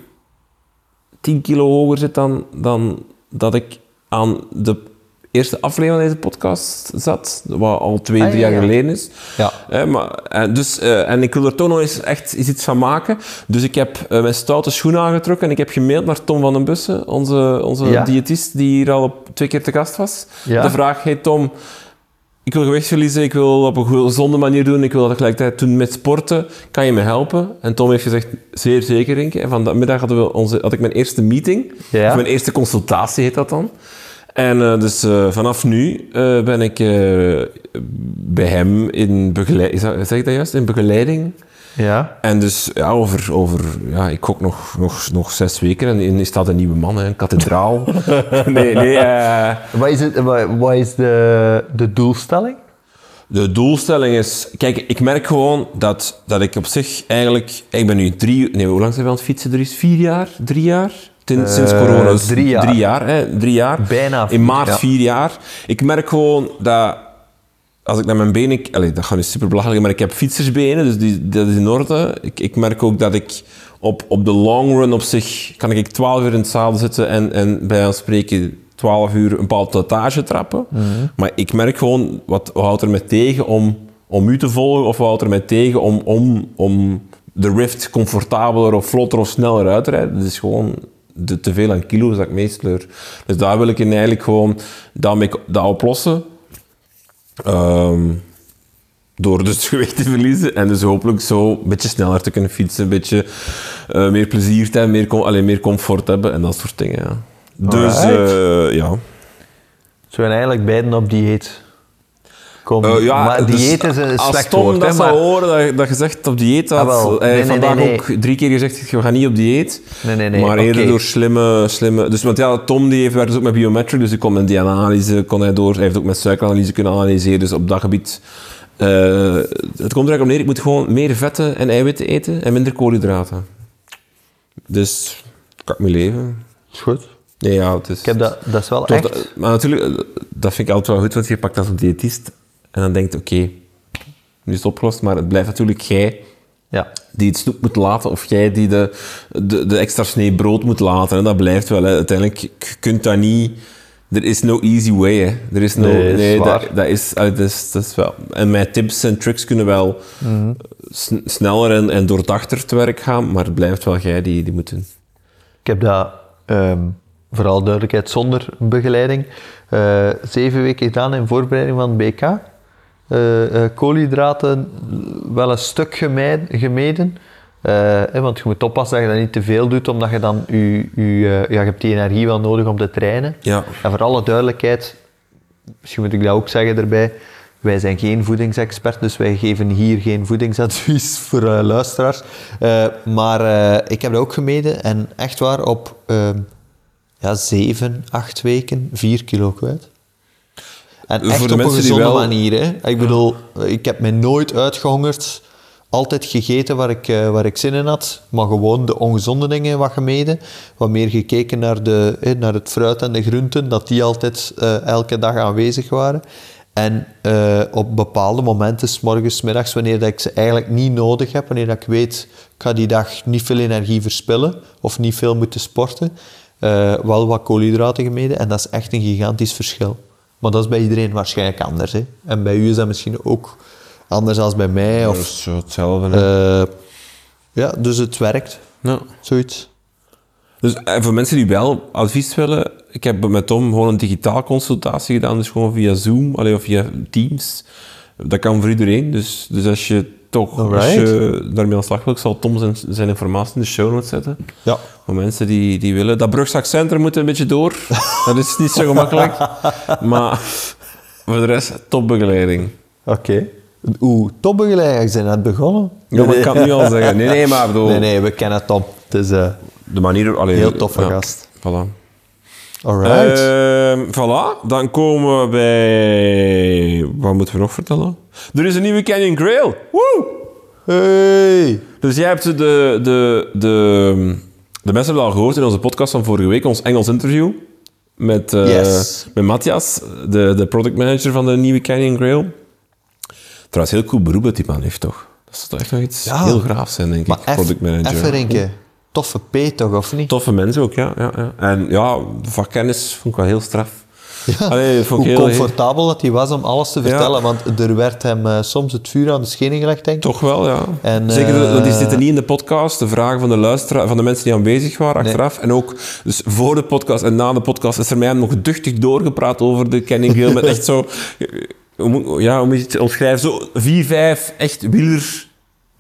S1: 10 kilo hoger zit dan, dan dat ik aan de eerste aflevering van deze podcast zat, wat al twee,
S2: Ah,
S1: drie
S2: ja,
S1: jaar
S2: ja.
S1: geleden is.
S2: Ja.
S1: Eh, maar, eh, dus, eh, en ik wil er toch nog eens echt iets van maken. Dus ik heb eh, mijn stoute schoenen aangetrokken en ik heb gemaild naar Tom van den Bussen, onze, onze
S2: Ja.
S1: diëtist die hier al op, twee keer te gast was.
S2: Ja.
S1: De vraag, hey Tom, ik wil gewicht verliezen, ik wil op een gezonde manier doen, ik wil dat tegelijkertijd doen met sporten. Kan je me helpen? En Tom heeft gezegd, zeer zeker, Rinke. En vanmiddag hadden we onze, had ik mijn eerste meeting.
S2: Ja.
S1: Of mijn eerste consultatie heet dat dan. En eh, dus eh, vanaf nu eh, ben ik bij hem in begeleiding, zeg ik dat juist? In begeleiding.
S2: Ja.
S1: En dus ja, over, over ja, ik gok nog, nog, nog zes weken en in staat een nieuwe man, hè, een kathedraal. [laughs] nee, nee.
S2: Wat is, het, wat, wat is de, de doelstelling?
S1: de doelstelling is, kijk, ik merk gewoon dat, dat ik op zich eigenlijk, ik ben nu drie, nee, hoe lang zijn we aan het fietsen? Er is vier jaar, drie jaar? Sinds
S2: Eh,
S1: corona. Dus
S2: drie jaar.
S1: Drie jaar, hè, drie jaar.
S2: Bijna vier,
S1: In maart
S2: ja.
S1: vier jaar. Ik merk gewoon dat als ik naar mijn benen... ik- Allee, dat gaat nu super belachelijk, maar ik heb fietsersbenen, dus die, dat is in orde. Ik, ik merk ook dat ik op, op de long run op zich... kan ik 12 uur in het zadel zitten en, en bij ons spreken 12 uur een bepaald tottage trappen.
S2: Mhm.
S1: Maar ik merk gewoon, wat, wat houdt er mij tegen om, om u te volgen? Of wat houdt er mij tegen om, om, om de Rift comfortabeler of vlotter of sneller uit te rijden? Dat is gewoon de, te veel aan kilo's dat ik meesleur. Dus daar wil ik in eigenlijk gewoon dat, mee- dat oplossen. Ehm, door dus [laughs] gewicht te verliezen en dus hopelijk zo een beetje sneller te kunnen fietsen, een beetje eh, meer plezier te hebben, meer, com- allee, meer comfort hebben en dat soort dingen. Ja. Dus eh, ja.
S2: Ze zijn eigenlijk beiden op dieet.
S1: Eh, ja,
S2: maar
S1: dus
S2: dieet is een
S1: als
S2: slecht
S1: Tom
S2: woord.
S1: dat zou horen dat, je- dat je zegt op dieet had,
S2: Ah, wel.
S1: hij
S2: Nee,
S1: vandaag
S2: nee, nee.
S1: ook drie keer gezegd, we gaan niet op dieet.
S2: Nee, nee, nee,
S1: Maar eerder door slimme, slimme... Dus, want ja, Tom die heeft, werkt dus ook met biometric, dus ik kon met die analyse kon hij door. Hij heeft ook met suikeranalyse kunnen analyseren, dus op dat gebied... eh, het komt er eigenlijk op neer, ik moet gewoon meer vetten en eiwitten eten en minder koolhydraten. Dus, kan ik mijn leven.
S2: Is goed.
S1: Nee, ja, het is...
S2: Ik heb dat, dat is wel echt...
S1: dat- maar natuurlijk, eh, dat vind ik altijd wel goed, want je pakt dat als diëtist en dan denkt oké, nu is het opgelost, maar het blijft natuurlijk jij
S2: Ja.
S1: die het snoep moet laten of jij die de, de, de extra snee brood moet laten. En dat blijft wel. Hè. Uiteindelijk, je kunt dat niet... Er is no easy way. Hè. Er is no...
S2: Nee, is
S1: dat, dat is, ah, dat is, dat is wel... En mijn tips en tricks kunnen wel
S2: Mhm.
S1: sn- sneller en, en doordachter te werk gaan, maar het blijft wel jij die, die moet doen.
S2: Ik heb dat, ehm, vooral duidelijkheid, zonder begeleiding, eh, zeven weken gedaan in voorbereiding van het BK. Eh, eh, koolhydraten wel een stuk gemijden. gemeden. Eh, want je moet oppassen dat je dat niet te veel doet, omdat je dan je, je, eh, ja, je hebt die energie wel nodig om te trainen.
S1: Ja.
S2: En voor alle duidelijkheid, misschien moet ik dat ook zeggen erbij, wij zijn geen voedingsexpert, dus wij geven hier geen voedingsadvies [laughs] voor luisteraars. Maar ik heb dat ook gemeten en echt waar op ja, zeven, acht weken vier kilo kwijt. En
S1: Voor
S2: echt
S1: de
S2: op een gezonde
S1: wel-
S2: manier. Hè? Ik bedoel, ik heb mij nooit uitgehongerd. Altijd gegeten waar ik, eh, waar ik zin in had. Maar gewoon de ongezonde dingen wat gemeden. Wat meer gekeken naar, de, naar het fruit en de groenten. Dat die altijd eh, elke dag aanwezig waren. En eh, op bepaalde momenten, s morgens, s middags, wanneer dat ik ze eigenlijk niet nodig heb. Wanneer dat ik weet, ik ga die dag niet veel energie verspillen. Of niet veel moeten sporten. wel wat koolhydraten gemeden. En dat is echt een gigantisch verschil. Maar dat is bij iedereen waarschijnlijk anders. Hè? En bij u is dat misschien ook anders dan bij mij.
S1: Dat
S2: Of,
S1: is zo hetzelfde.
S2: eh, ja, dus het werkt.
S1: Ja.
S2: Zoiets.
S1: Dus eh, voor mensen die wel advies willen, ik heb met Tom gewoon een digitaal consultatie gedaan, dus gewoon via Zoom allee, of via Teams. Dat kan voor iedereen. Dus, dus als je toch als je daarmee aan de slag wil, ik zal Tom zijn, zijn informatie in de show notes zetten.
S2: Ja.
S1: Voor mensen die, die willen. Dat Brugzakcentrum moet een beetje door. [laughs] Dat is niet zo gemakkelijk. Maar voor de rest, topbegeleiding.
S2: Oké. Oeh, topbegeleiders zijn net begonnen.
S1: Ja, maar ik kan het nu al zeggen. Nee, nee, maar bedoel,
S2: Nee, nee, we kennen Tom. Het is eh
S1: de manier... Allee,
S2: heel toffe
S1: ja,
S2: gast.
S1: Voilà.
S2: Alright.
S1: Ehm, voilà, dan komen we bij... Wat moeten we nog vertellen? Er is een nieuwe Canyon Grail. Woe!
S2: hey.
S1: Dus jij hebt de, de, de, de mensen hebben al gehoord in onze podcast van vorige week, ons Engels interview met, eh,
S2: Yes.
S1: met Matthias, de, de product manager van de nieuwe Canyon Grail. Trouwens, heel cool beroep dat die man heeft, toch? Dat is toch echt nog iets
S2: Ja.
S1: heel graafs zijn, denk
S2: Maar
S1: ik, product manager.
S2: even denken. Toffe P toch, of niet?
S1: Toffe mensen ook, ja. ja, ja. En ja, vakkennis vond ik wel heel straf.
S2: Ja.
S1: Allee,
S2: Hoe
S1: heel-
S2: comfortabel dat hij was om alles te
S1: Ja.
S2: vertellen. Want er werd hem eh, soms het vuur aan de schenen gelegd, denk ik.
S1: Toch wel, ja.
S2: En,
S1: Zeker,
S2: eh,
S1: want die zitten niet in de podcast. De vragen van de luisteraar, van de mensen die aanwezig waren achteraf. En ook, dus voor de podcast en na de podcast is er mij nog duchtig doorgepraat over de Canning Hill. Met [laughs] echt zo... moet- ja, hoe moet je het omschrijven? Zo vier, vijf echt wieler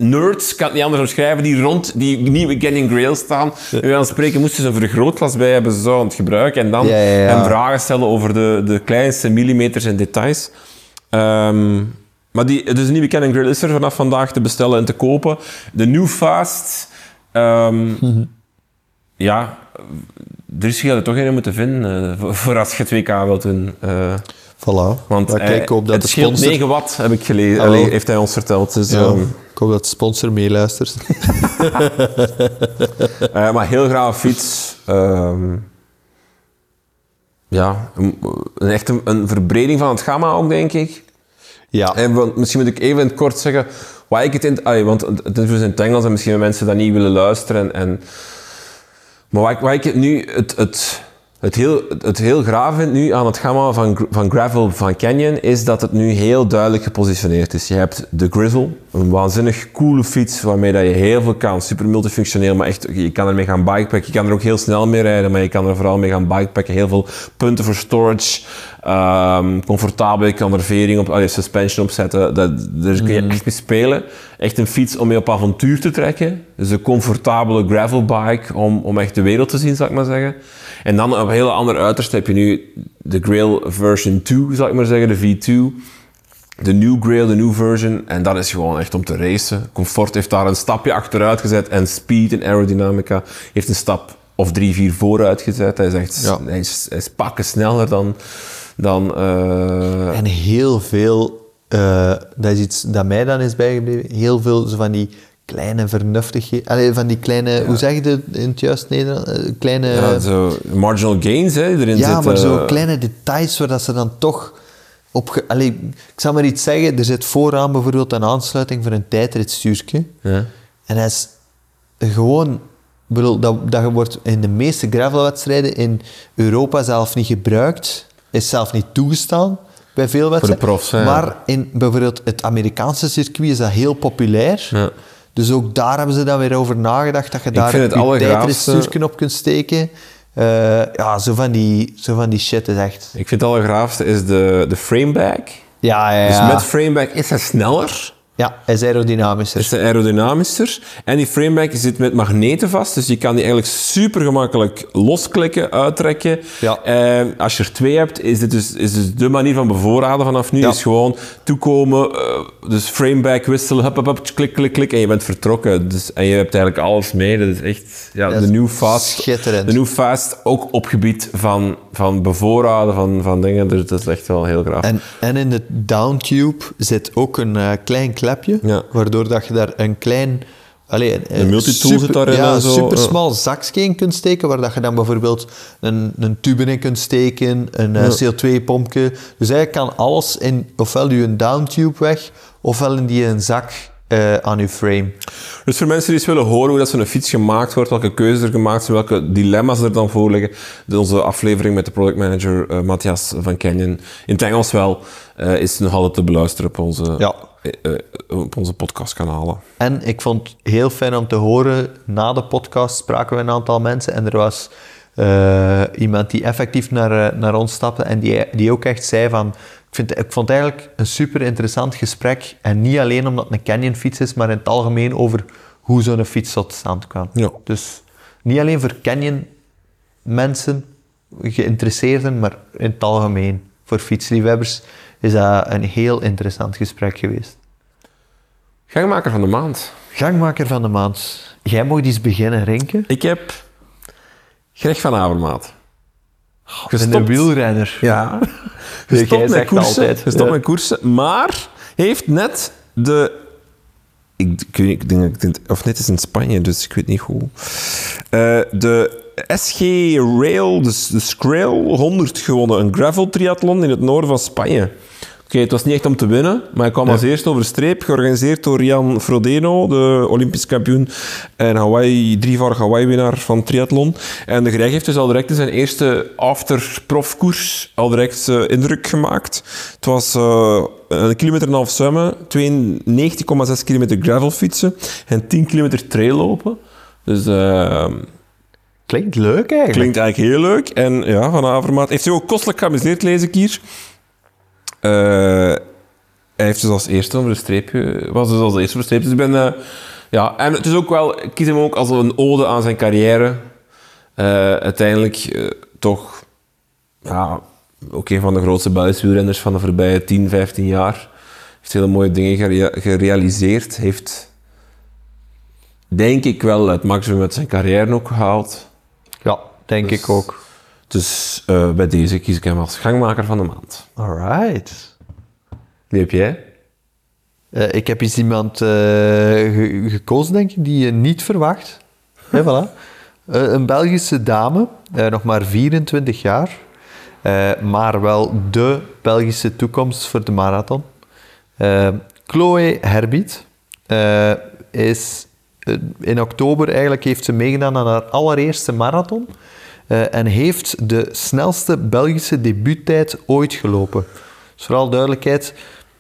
S1: nerds, ik kan het niet anders omschrijven, die rond die nieuwe Getting Grail staan. Ja. aan het spreken moesten ze een vergrootglas bij hebben, ze zouden het gebruiken. En dan
S2: Ja, ja, ja.
S1: hem vragen stellen over de, de kleinste millimeters en details. Ehm, maar die, dus de nieuwe Canon Grill is er vanaf vandaag te bestellen en te kopen. De New Fast, ehm,
S2: Mhm.
S1: ja, er is er toch een moeten vinden eh, voor, voor als je 2K wilt doen. eh,
S2: Voilà.
S1: want hij-
S2: ik dat
S1: het
S2: de
S1: scheelt
S2: sponsor...
S1: 9 watt, heb ik gelezen. Allee, heeft hij ons verteld. Dus,
S2: Ja,
S1: ehm,
S2: ik hoop dat de sponsor meeluistert. [laughs]
S1: eh, maar heel graag fiets. Ehm, ja, een, echt een, een verbreding van het gamma ook, denk ik.
S2: ja.
S1: En want, misschien moet ik even in het kort zeggen waar ik het in... allee, want het is dus in het Engels en misschien mensen dat niet willen luisteren. En, maar waar ik, waar ik het nu het, het, het, heel, het heel graaf vind nu aan het gamma van, van Gravel van Canyon, is dat het nu heel duidelijk gepositioneerd is. Je hebt de Grizzle, een waanzinnig coole fiets waarmee dat je heel veel kan. Super multifunctioneel, maar echt, je kan ermee gaan bikepacken. Je kan er ook heel snel mee rijden, maar je kan er vooral mee gaan bikepacken. Heel veel punten voor storage. Ehm, comfortabel, je kan er vering op, allee, suspension op zetten. Dat, daar kun je echt mee spelen. Echt een fiets om mee op avontuur te trekken. Dus een comfortabele gravelbike om, om echt de wereld te zien, zal ik maar zeggen. En dan op een hele andere uiterste heb je nu de Grail version 2, zal ik maar zeggen, de V2. De New Grail, de new version. En dat is gewoon echt om te racen. Comfort heeft daar een stapje achteruit gezet. En speed en aerodynamica heeft een stap of drie, vier vooruit gezet. Hij is echt
S2: Ja.
S1: hij is, hij is pakken sneller dan... dan eh,
S2: En heel veel, eh, dat is iets dat mij dan is bijgebleven, heel veel zo van die kleine vernuftigheden, allee, van die kleine, hoe zeg je het in het juist Nederlands? Eh, Kleine,
S1: ja, zo marginal gains hè, erin
S2: Ja, maar zo kleine details waar dat ze dan toch op... Allee, ik zal maar iets zeggen, er zit vooraan bijvoorbeeld een aansluiting voor een tijdritstuurtje.
S1: Ja.
S2: En hij is gewoon... bedoel, dat, dat wordt in de meeste gravelwedstrijden in Europa zelf niet gebruikt. Is zelf niet toegestaan bij veel wedstrijden.
S1: profs, hè.
S2: Maar in bijvoorbeeld het Amerikaanse circuit is dat heel populair.
S1: Ja.
S2: Dus ook daar hebben ze dan weer over nagedacht dat je daar
S1: allergraafste-
S2: tijdritstuurtje op kunt steken. Eh, ja, zo van, die, zo van die shit is echt...
S1: Ik vind het allergraafste is de, de frameback.
S2: Ja, ja,
S1: Dus
S2: ja.
S1: met frameback is hij sneller.
S2: Ja hij is aerodynamischer.
S1: is hij aerodynamischer. En die frameback zit met magneten vast, dus je kan die eigenlijk super gemakkelijk losklikken, uittrekken.
S2: Ja.
S1: En als je er twee hebt, is dit dus, is dus de manier van bevoorraden vanaf nu.
S2: Ja.
S1: Is gewoon toekomen, eh, dus frameback wisselen, hup, hup, hup, klik, klik, klik, en je bent vertrokken. Dus, en je hebt eigenlijk alles mee. Dat is echt ja,
S2: Dat
S1: de
S2: is
S1: New Fast.
S2: schitterend.
S1: De New Fast, ook op gebied van, van bevoorraden, van, van dingen. Dus dat is echt wel heel graag.
S2: En, en in de downtube zit ook een eh, klein klepje,
S1: Ja.
S2: waardoor dat je daar een klein... Allee, een,
S1: Een multitool zit daarin
S2: Ja,
S1: en
S2: een
S1: zo,
S2: super
S1: ja.
S2: smal zakje in kunt steken, waar dat je dan bijvoorbeeld een, een tube in kunt steken, een eh, CO2-pompje. Dus eigenlijk kan alles in ofwel je een downtube weg, ofwel in die een zak eh, aan je frame.
S1: Dus voor mensen die eens willen horen hoe dat zo'n fiets gemaakt wordt, welke keuzes er gemaakt zijn, welke dilemma's er dan voor liggen, de- onze aflevering met de productmanager eh Matthias van Canyon, in het Engels wel, eh, is nog altijd te beluisteren op onze,
S2: Ja.
S1: op onze podcastkanalen.
S2: En ik vond het heel fijn om te horen, na de podcast spraken we een aantal mensen en er was eh, iemand die effectief naar, eh, naar ons stapte en die, die ook echt zei van, ik, vind, ik vond het eigenlijk een super interessant gesprek en niet alleen omdat het een Canyon fiets is, maar in het algemeen over hoe zo'n fiets tot stand kwam.
S1: Ja.
S2: Dus niet alleen voor Canyon mensen, geïnteresseerden, maar in het algemeen voor fietsliefhebbers is dat een heel interessant gesprek geweest.
S1: Gangmaker van de maand.
S2: Gangmaker van de maand. Jij mag eens beginnen, Renke.
S1: Ik heb Greg van Avermaat.
S2: Een de wielrenner.
S1: Ja. [laughs]
S2: jij
S1: Gestopt met koersen.
S2: altijd,
S1: Gestopt
S2: ja.
S1: met koersen. Maar heeft net de... Ik, ik, denk, of net is in Spanje, dus ik weet niet hoe. Eh, de SG Rail, dus de Scrail 100 gewonnen. Een gravel triathlon in het noorden van Spanje. Oké, het was niet echt om te winnen, maar hij kwam als eerste over de streep. Georganiseerd door Jan Frodeno, de Olympisch kampioen en Hawaii, drievoudig Hawaii-winnaar van triathlon. En de Greg heeft dus al direct in zijn eerste after-profkoers al direct eh, indruk gemaakt. Het was eh, een kilometer en een half zwemmen, 92,6 kilometer gravel fietsen en 10 kilometer trail lopen. Dus eh,
S2: Klinkt leuk eigenlijk.
S1: Klinkt eigenlijk heel leuk. En ja, Van Avermaat heeft zich ook kostelijk geamuseerd, lees ik hier. Eh, hij heeft dus als eerste over de was dus als eerste over de streep. Dus ik ben, eh, ja, en het is ook wel, ik kies hem ook als een ode aan zijn carrière. Eh, uiteindelijk toch, ja, ook een van de grootste Belgische wielrenners van de voorbije 10, 15 jaar. Heeft hele mooie dingen gere- gerealiseerd. Heeft, denk ik wel, het maximum uit zijn carrière ook gehaald.
S2: Ja, denk
S1: Dus-
S2: ik ook.
S1: Dus eh, bij deze kies ik hem als gangmaker van de maand.
S2: Alright.
S1: Wie heb jij?
S2: Eh, ik heb eens iemand eh, ge- gekozen, denk ik, die je niet verwacht. [laughs] Hè, voilà. Een Belgische dame, nog maar 24 jaar, maar wel de Belgische toekomst voor de marathon. Chloe Herbiet is in oktober eigenlijk heeft ze meegedaan aan haar allereerste marathon eh, en heeft de snelste Belgische debuuttijd ooit gelopen. Dus vooral duidelijkheid,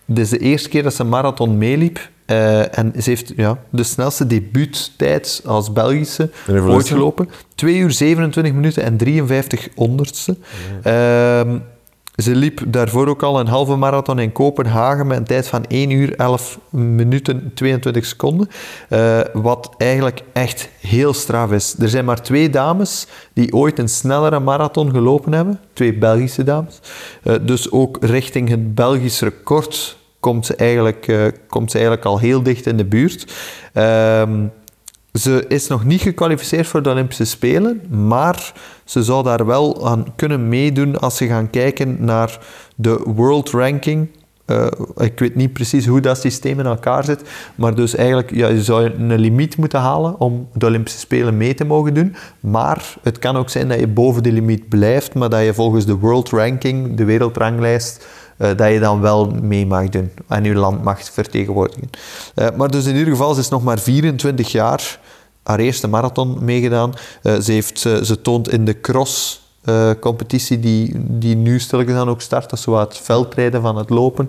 S2: dit is de eerste keer dat ze marathon meeliep. eh, en ze heeft ja, de snelste debuuttijd als Belgische ooit gelopen. 2 uur 27 minuten en 53 honderdste. Ehm, ze liep daarvoor ook al een halve marathon in Kopenhagen met een tijd van 1 uur 11 minuten 22 seconden. Eh, wat eigenlijk echt heel straf is. Er zijn maar twee dames die ooit een snellere marathon gelopen hebben. Twee Belgische dames. Eh, dus ook richting het Belgisch record komt ze eigenlijk, eh, komt ze eigenlijk al heel dicht in de buurt. Ehm, ze is nog niet gekwalificeerd voor de Olympische Spelen, maar ze zou daar wel aan kunnen meedoen als ze gaan kijken naar de World Ranking. Eh, ik weet niet precies hoe dat systeem in elkaar zit, maar dus eigenlijk ja, je zou een limiet moeten halen om de Olympische Spelen mee te mogen doen. Maar het kan ook zijn dat je boven de limiet blijft, maar dat je volgens de World Ranking, de wereldranglijst, eh, dat je dan wel mee mag doen en je land mag vertegenwoordigen. Eh, maar dus in ieder geval, ze is nog maar 24 jaar, haar eerste marathon meegedaan. Eh, ze, heeft, ze toont in de cross eh, competitie die, die nu stilletjes aan ook start, dat is zo het veldrijden van het lopen.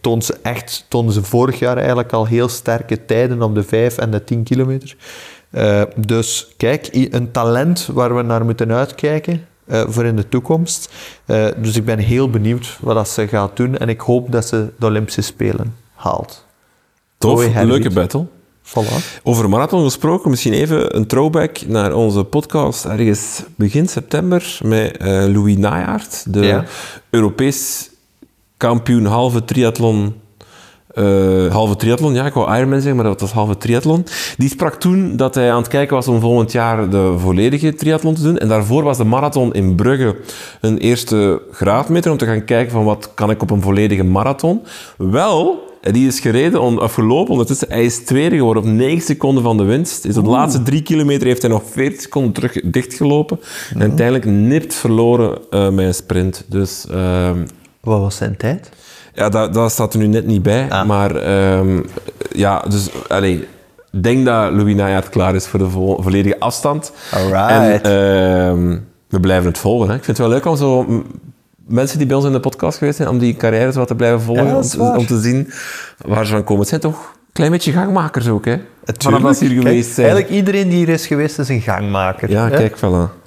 S2: Toont ze echt, toonde ze vorig jaar eigenlijk al heel sterke tijden op de 5 en de 10 kilometer. Dus kijk, een talent waar we naar moeten uitkijken eh, voor in de toekomst. Eh, dus ik ben heel benieuwd wat dat ze gaat doen en ik hoop dat ze de Olympische Spelen haalt.
S1: Tof, leuke battle.
S2: Voilà.
S1: Over marathon gesproken, misschien even een throwback naar onze podcast ergens begin september met eh, Louis Najaert, de
S2: Ja.
S1: Europees kampioen halve triathlon. Eh, halve triathlon, ja, ik wou Ironman zeggen, maar dat was halve triathlon. Die sprak toen dat hij aan het kijken was om volgend jaar de volledige triathlon te doen. En daarvoor was de marathon in Brugge een eerste graadmeter om te gaan kijken van wat kan ik op een volledige marathon. Wel, die is gereden, on, of gelopen ondertussen. Hij is tweede geworden op 9 seconden van de winst. Is op de laatste drie kilometer heeft hij nog 40 seconden terug dichtgelopen. En uiteindelijk nipt verloren eh met een sprint. Dus ehm,
S2: Wat was zijn tijd?
S1: Ja, dat, dat staat er nu net niet bij.
S2: Ah.
S1: Maar ehm, ja, dus allee, ik denk dat Louis klaar is voor de vo- volledige afstand.
S2: Alright.
S1: En ehm, we blijven het volgen. Hè. Ik vind het wel leuk om zo mensen die bij ons in de podcast geweest zijn, om die carrières wat te blijven volgen.
S2: Ja,
S1: om, te,
S2: waar.
S1: om te zien waar ze van komen. Het zijn toch een klein beetje gangmakers ook, hè? Vanaf dat ze hier
S2: Kijk,
S1: geweest zijn.
S2: Eigenlijk iedereen die hier is geweest is een gangmaker.
S1: Ja,
S2: hè?
S1: kijk, voilà.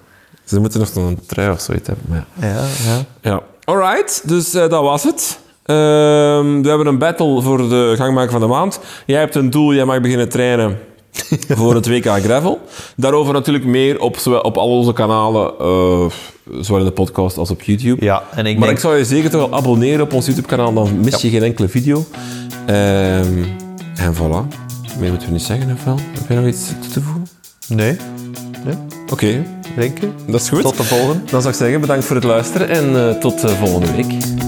S1: Ze moeten nog een trui of zoiets hebben. Maar ja.
S2: Ja, ja.
S1: Ja. Alright, dus eh, dat was het. Ehm, we hebben een battle voor de gangmaker van de maand. Jij hebt een doel, jij mag beginnen trainen [laughs] voor het WK Gravel. Daarover natuurlijk meer op, zowel op al onze kanalen, eh, zowel in de podcast als op YouTube.
S2: Ja, en ik
S1: maar
S2: denk...
S1: ik zou je zeker toch wel abonneren op ons YouTube-kanaal, dan mis je geen enkele video. Ehm, en voilà. Meer moeten we niet zeggen, of wel? Heb jij nog iets toe te voegen?
S2: Nee, nee,
S1: Oké,
S2: denk je?
S1: dat is goed.
S2: Tot de volgende.
S1: Dan zou ik zeggen, bedankt voor het luisteren en eh, tot eh, volgende week.